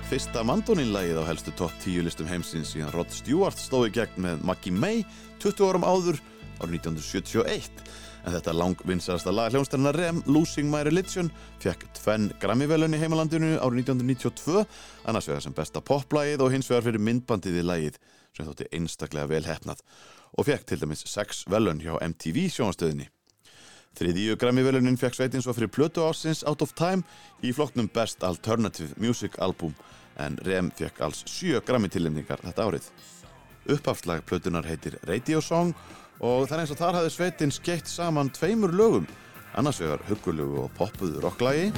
fyrsta mandóninlægið á helstu topp 10 listum heimsins síðan Rod Stewart stóði gegn með Maggie May 20 árum áður árið 1971 en þetta langvinsarasta lag hljónstærna Rem, Losing My Religion fekk tvenn Grammy-velun í heimalandinu árið 1992 annars vegar sem besta poplægið og hins vegar fyrir myndbandið í lægið sem þótti einstaklega vel hefnað og fekk til dæmis sex velun hjá MTV sjónastöðinni Þriðíu Grammy-velunin fekk sveitin svo fyrir plötu ásins Out of Time í flokknum Best Alternative Music Album en Rem fekk alls sjö Grammy-tilnefningar þetta árið. Upphafslag plötunar heitir Radio Song og það er eins og þar hafði sveitin skeitt saman tveimur lögum. Annars vegar huggulegu og poppuðu rocklagi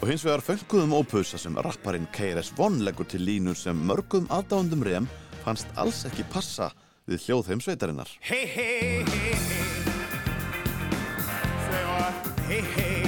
og hins vegar fölguðum ópusa sem rapparinn KRS-One leggur til línur sem mörgum aðdándum Rem fannst alls ekki passa við hljóðheim sveitarinnar. Hey, hey, hey, hey. Say what? Hey,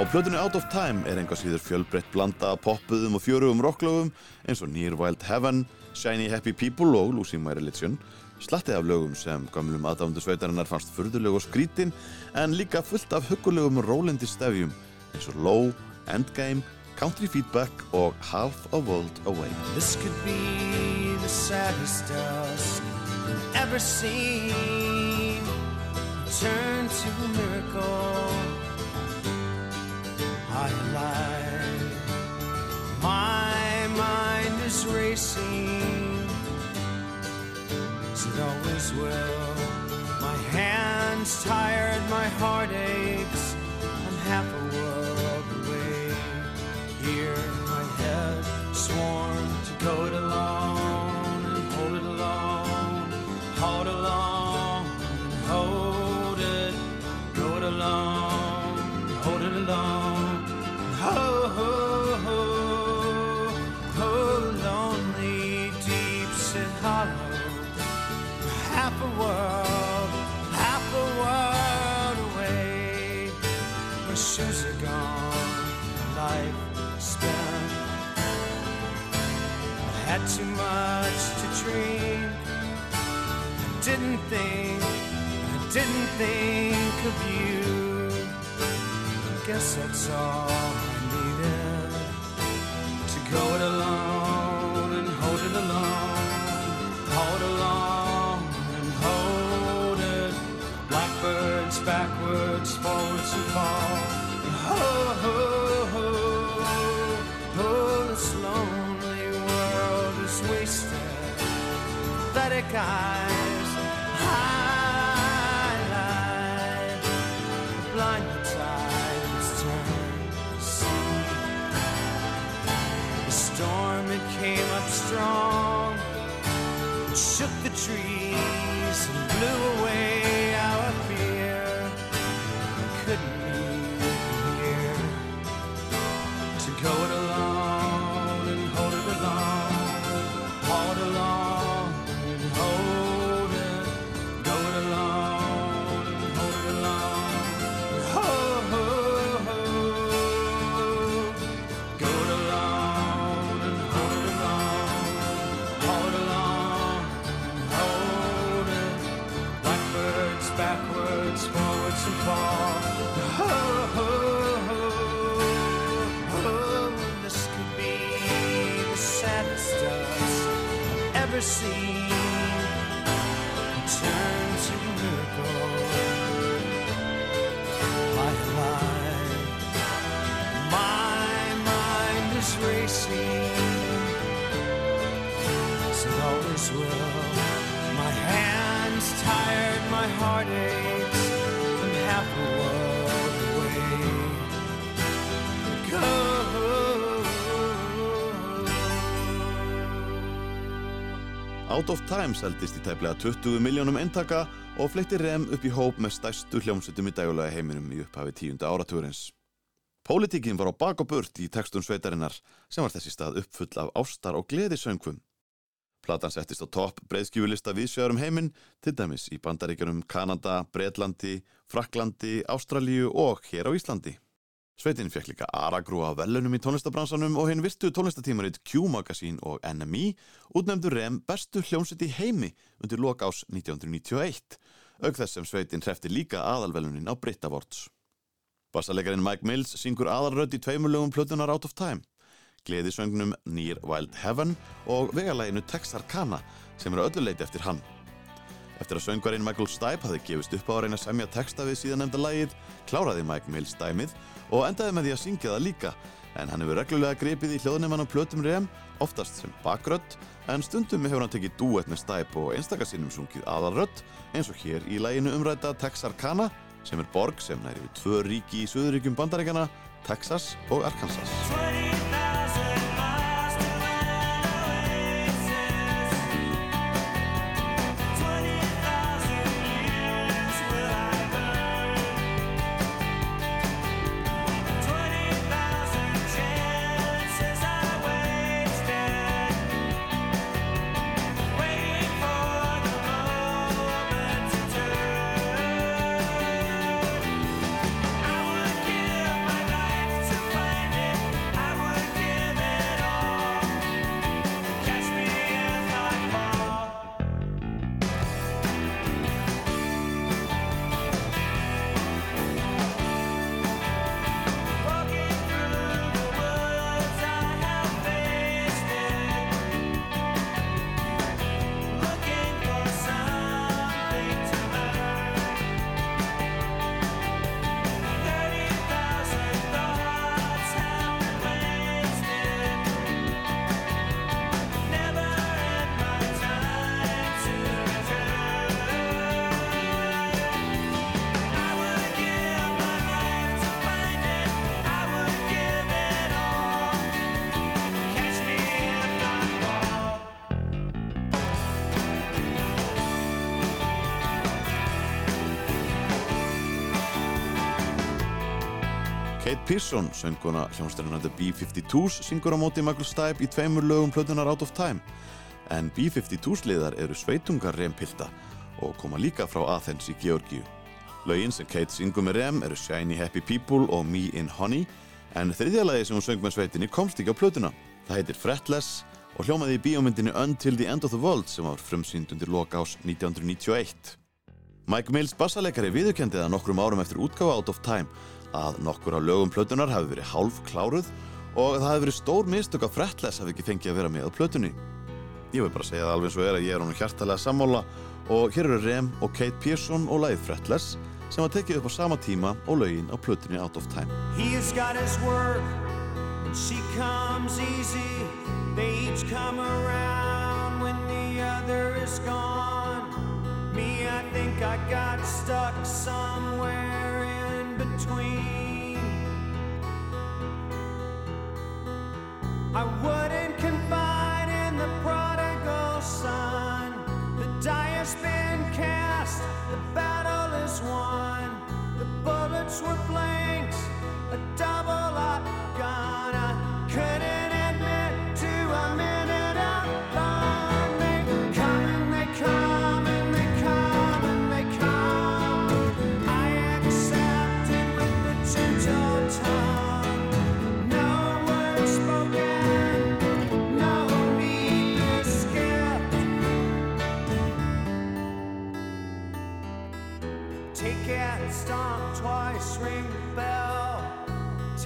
Á plötunni Out of Time er enga síður fjölbreytt blanda af poppuðum og fjörugum rocklögum eins og Near Wild Heaven, Shiny Happy People og Losing My Religion slattið af lögum sem gamlum aðdándu sveitarinnar fannst furðuleg og skrítin en líka fullt af huggulegum rólindi stefjum eins og Low, Endgame, Country Feedback og Half a World Away. This could be the saddest dusk you've ever seen. Turn to a miracle. I lied. My mind is racing. As it always will. My hands tired, my heart aches. I'm half a world away. Here, my head sworn to go it Shoes are gone, life spent. I had too much to drink. I didn't think, I didn't think of you. I guess that's all I needed to go it alone Pathetic eyes, highlight, blind tides turn. The storm it came up strong, it shook the trees and blew away Out of Time seldist í tæplega 20 miljónum eintaka og fleitti rem upp í hóp með stærstu hljómsveitum í dægulega heiminum í upphafi tíunda áratugurins. Pólitíkin var á bak og burt í textun sveitarinnar sem var þessi stað uppfull af ástar og gleðisöngvum. Platan settist á topp breiðskjúlista viðsjöðar um heiminn, til dæmis í bandaríkjunum Kanada, Breitlandi, Fraklandi, Ástralíu og hér á Íslandi. Sveitin fekk líka aragrúa velunum í tónlistabransanum og hinn virtu tónlistatímarit Q-Magazine og NME útnefndu rem bestu hljómsveit í heimi undir lok ás 1991, auk þess sem sveitin hrefti líka aðalvelunin á Brit Awards. Bassalegarinn Mike Mills syngur aðalrödd í tveimur lögum plötunar Out of Time, gleðisöngnum Near Wild Heaven og vegalæginu Texarkana sem eru öllu leiti eftir hann. Eftir að söngvarinn Michael Stipe hafði gefist upp á að reyna að semja texta við síðan nefnda lagið, kláraði Mike Mills dæmið og endaði með því að syngja það líka, en hann hefur reglulega gripið í hljóðnefan á plötum rem, oftast sem bakrödd, en stundum hefur hann tekið dúett með Stipe og einstakasinnum sungið aðalrödd, eins og hér í laginu umræta Texarkana, sem er borg sem næri við tvö ríki í söðuríkjum bandaríkjana, Texas og Arkansas. Kate Pearson, sönguna hljómsdærunar The B-52s, syngur á móti Michael Stipe í tveimur lögum plötunar Out of Time. En B-52s liðar eru sveitungar rempilta og koma líka frá Athens í Georgíu. Lögin sem Kate syngur með rem eru Shiny Happy People og Me in Honey, en þriðja lagi sem hún söng með sveitinni komst ekki á plötuna. Það heitir Fretless og hljómaði í bíómyndinu Until the End of the World sem var frumsýnd undir loka ás 1991. Mike Mills bassaleikari viðurkendi það nokkrum árum eftir útgáfa Out of Time að nokkur af lögum plötunar hafi verið hálf kláruð og það hafi verið stór mistök að Fretless hafi ekki fengið að vera með á plötunni. Ég vil bara segja það alveg eins og er að ég er honum hjartalega sammála og hér eru Rem og Kate Pearson og lagið Fretless sem var tekið upp á sama tíma og lögin á plötunni Out of Time. He's got his work, and she comes easy. They each come around when the other is gone. Me, I think I got stuck somewhere in between. I wouldn't confide in the prodigal son. The die has been cast, the battle is won. The bullets were blanks, a double up gun. I couldn't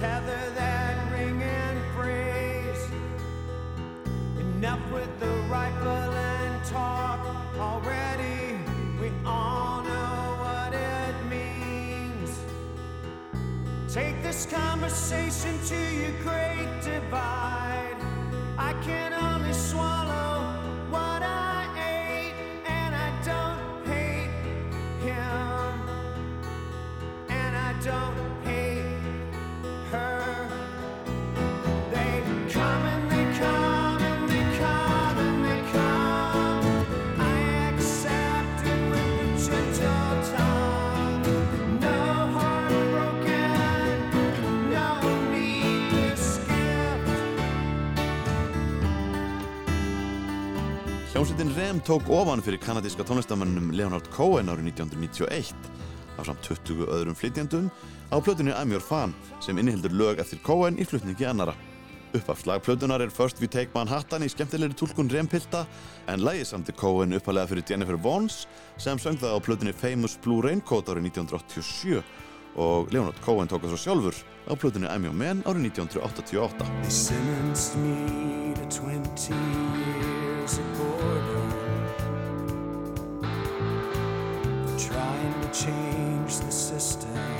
tether that ring and praise. Enough with the rifle and talk already. We all know what it means. Take this conversation to your great divide. I can only swallow what I ate, and I don't hate him, and I don't. Hljómsveitin Rem tók ofan fyrir kanadíska tónlistamannum Leonard Cohen árið 1991 af samt 20 öðrum flytjandum á plötunni I'm Your Fan sem innihildur lög eftir Cohen í flutningi annara. Uppafslag plötunar er First We Take Manhattan í skemmtilegri tólkun Rem-pilta en lægi samti Cohen uppalega fyrir Jennifer Vons sem söng það á plötunni Famous Blue Raincoat árið 1987 og Leonard Cohen tók svo sjálfur á plötunni I'm Your Man árið 1988. They sentenced me to 20 years of boredom trying to change the system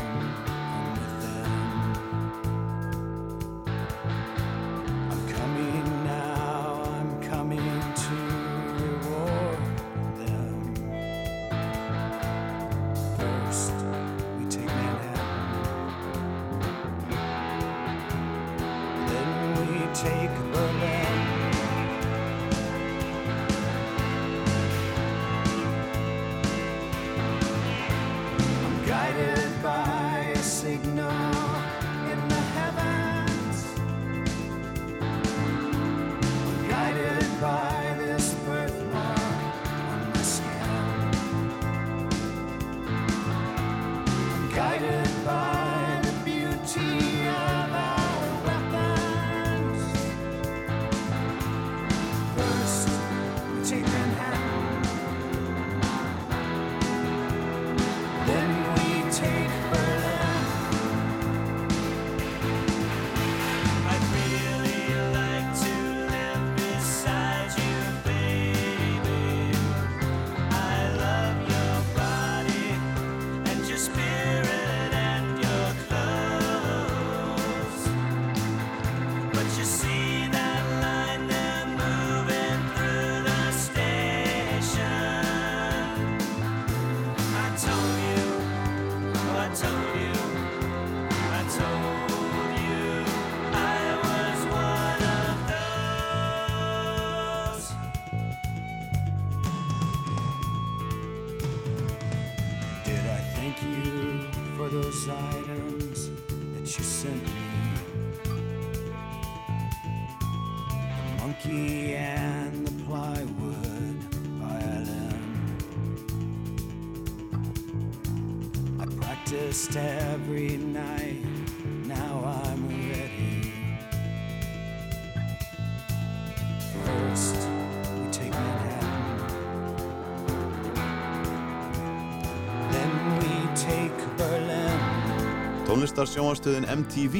Tónlistar sjónvarstöðin MTV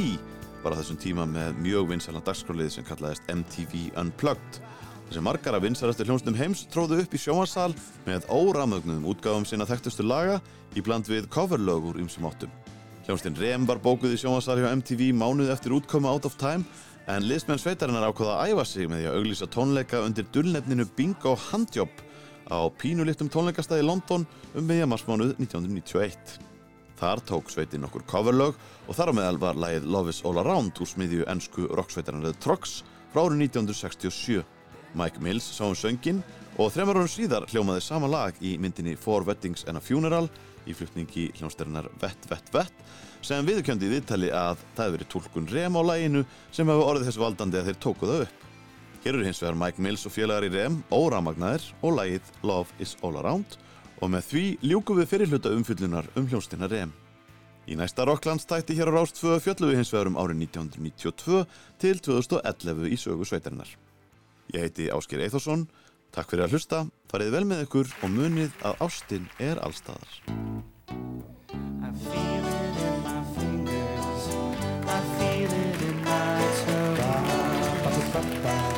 var á þessum tíma með mjög vinsælan dagskrálið sem kallaðist MTV Unplugged. Þessi margar af vinsælastur hljómsnum heims tróðu upp í sjónvarsal með óramögnuðum útgáfum sinna þekktustu laga í bland við coverlög úr ymsum áttum. Hljómsdyn Rem var bókuð í sjónvarsal hjá MTV mánuð eftir útkomu Out of Time en liðsmenn sveitarinnar ákvaða að æfa sig með því að auglýsa tónleika undir dullnefninu Bingo Handjob á pínulittum tónleikastæði London um meðja marsmánuð 1991. Þar tók sveitin nokkur coverlög og þar á meðal var lagið Love is All Around úr smiðju ennsku rocksveitarnarið Trox frá árið 1967. Mike Mills sá um söngin og þremar árum síðar hljómaði sama lag í myndinni Four Weddings and a Funeral í flutningi hljónstærinar Vett Vett Vett sem viðurkjöndi í viðtali að það hefði verið tólkun rem á laginu sem hefur orðið þessu valdandi að þeir tóku það upp. Hér eru hins vegar Mike Mills og félagar í rem óramagnaðir og lagið Love is All Around og með því ljúkum við fyrirluta umfyllunar um hljónstina rem. Í næsta Rocklandstætti hér á Rástföðu fjöllum við hins vegar um árið 1992 til 2011 í sögu sveitarinnar. Ég heiti Ásker Eithorsson, takk fyrir að hlusta, farið vel með ykkur og munið að ástin er allstaðar. I feel it in my fingers. I feel it in my toes.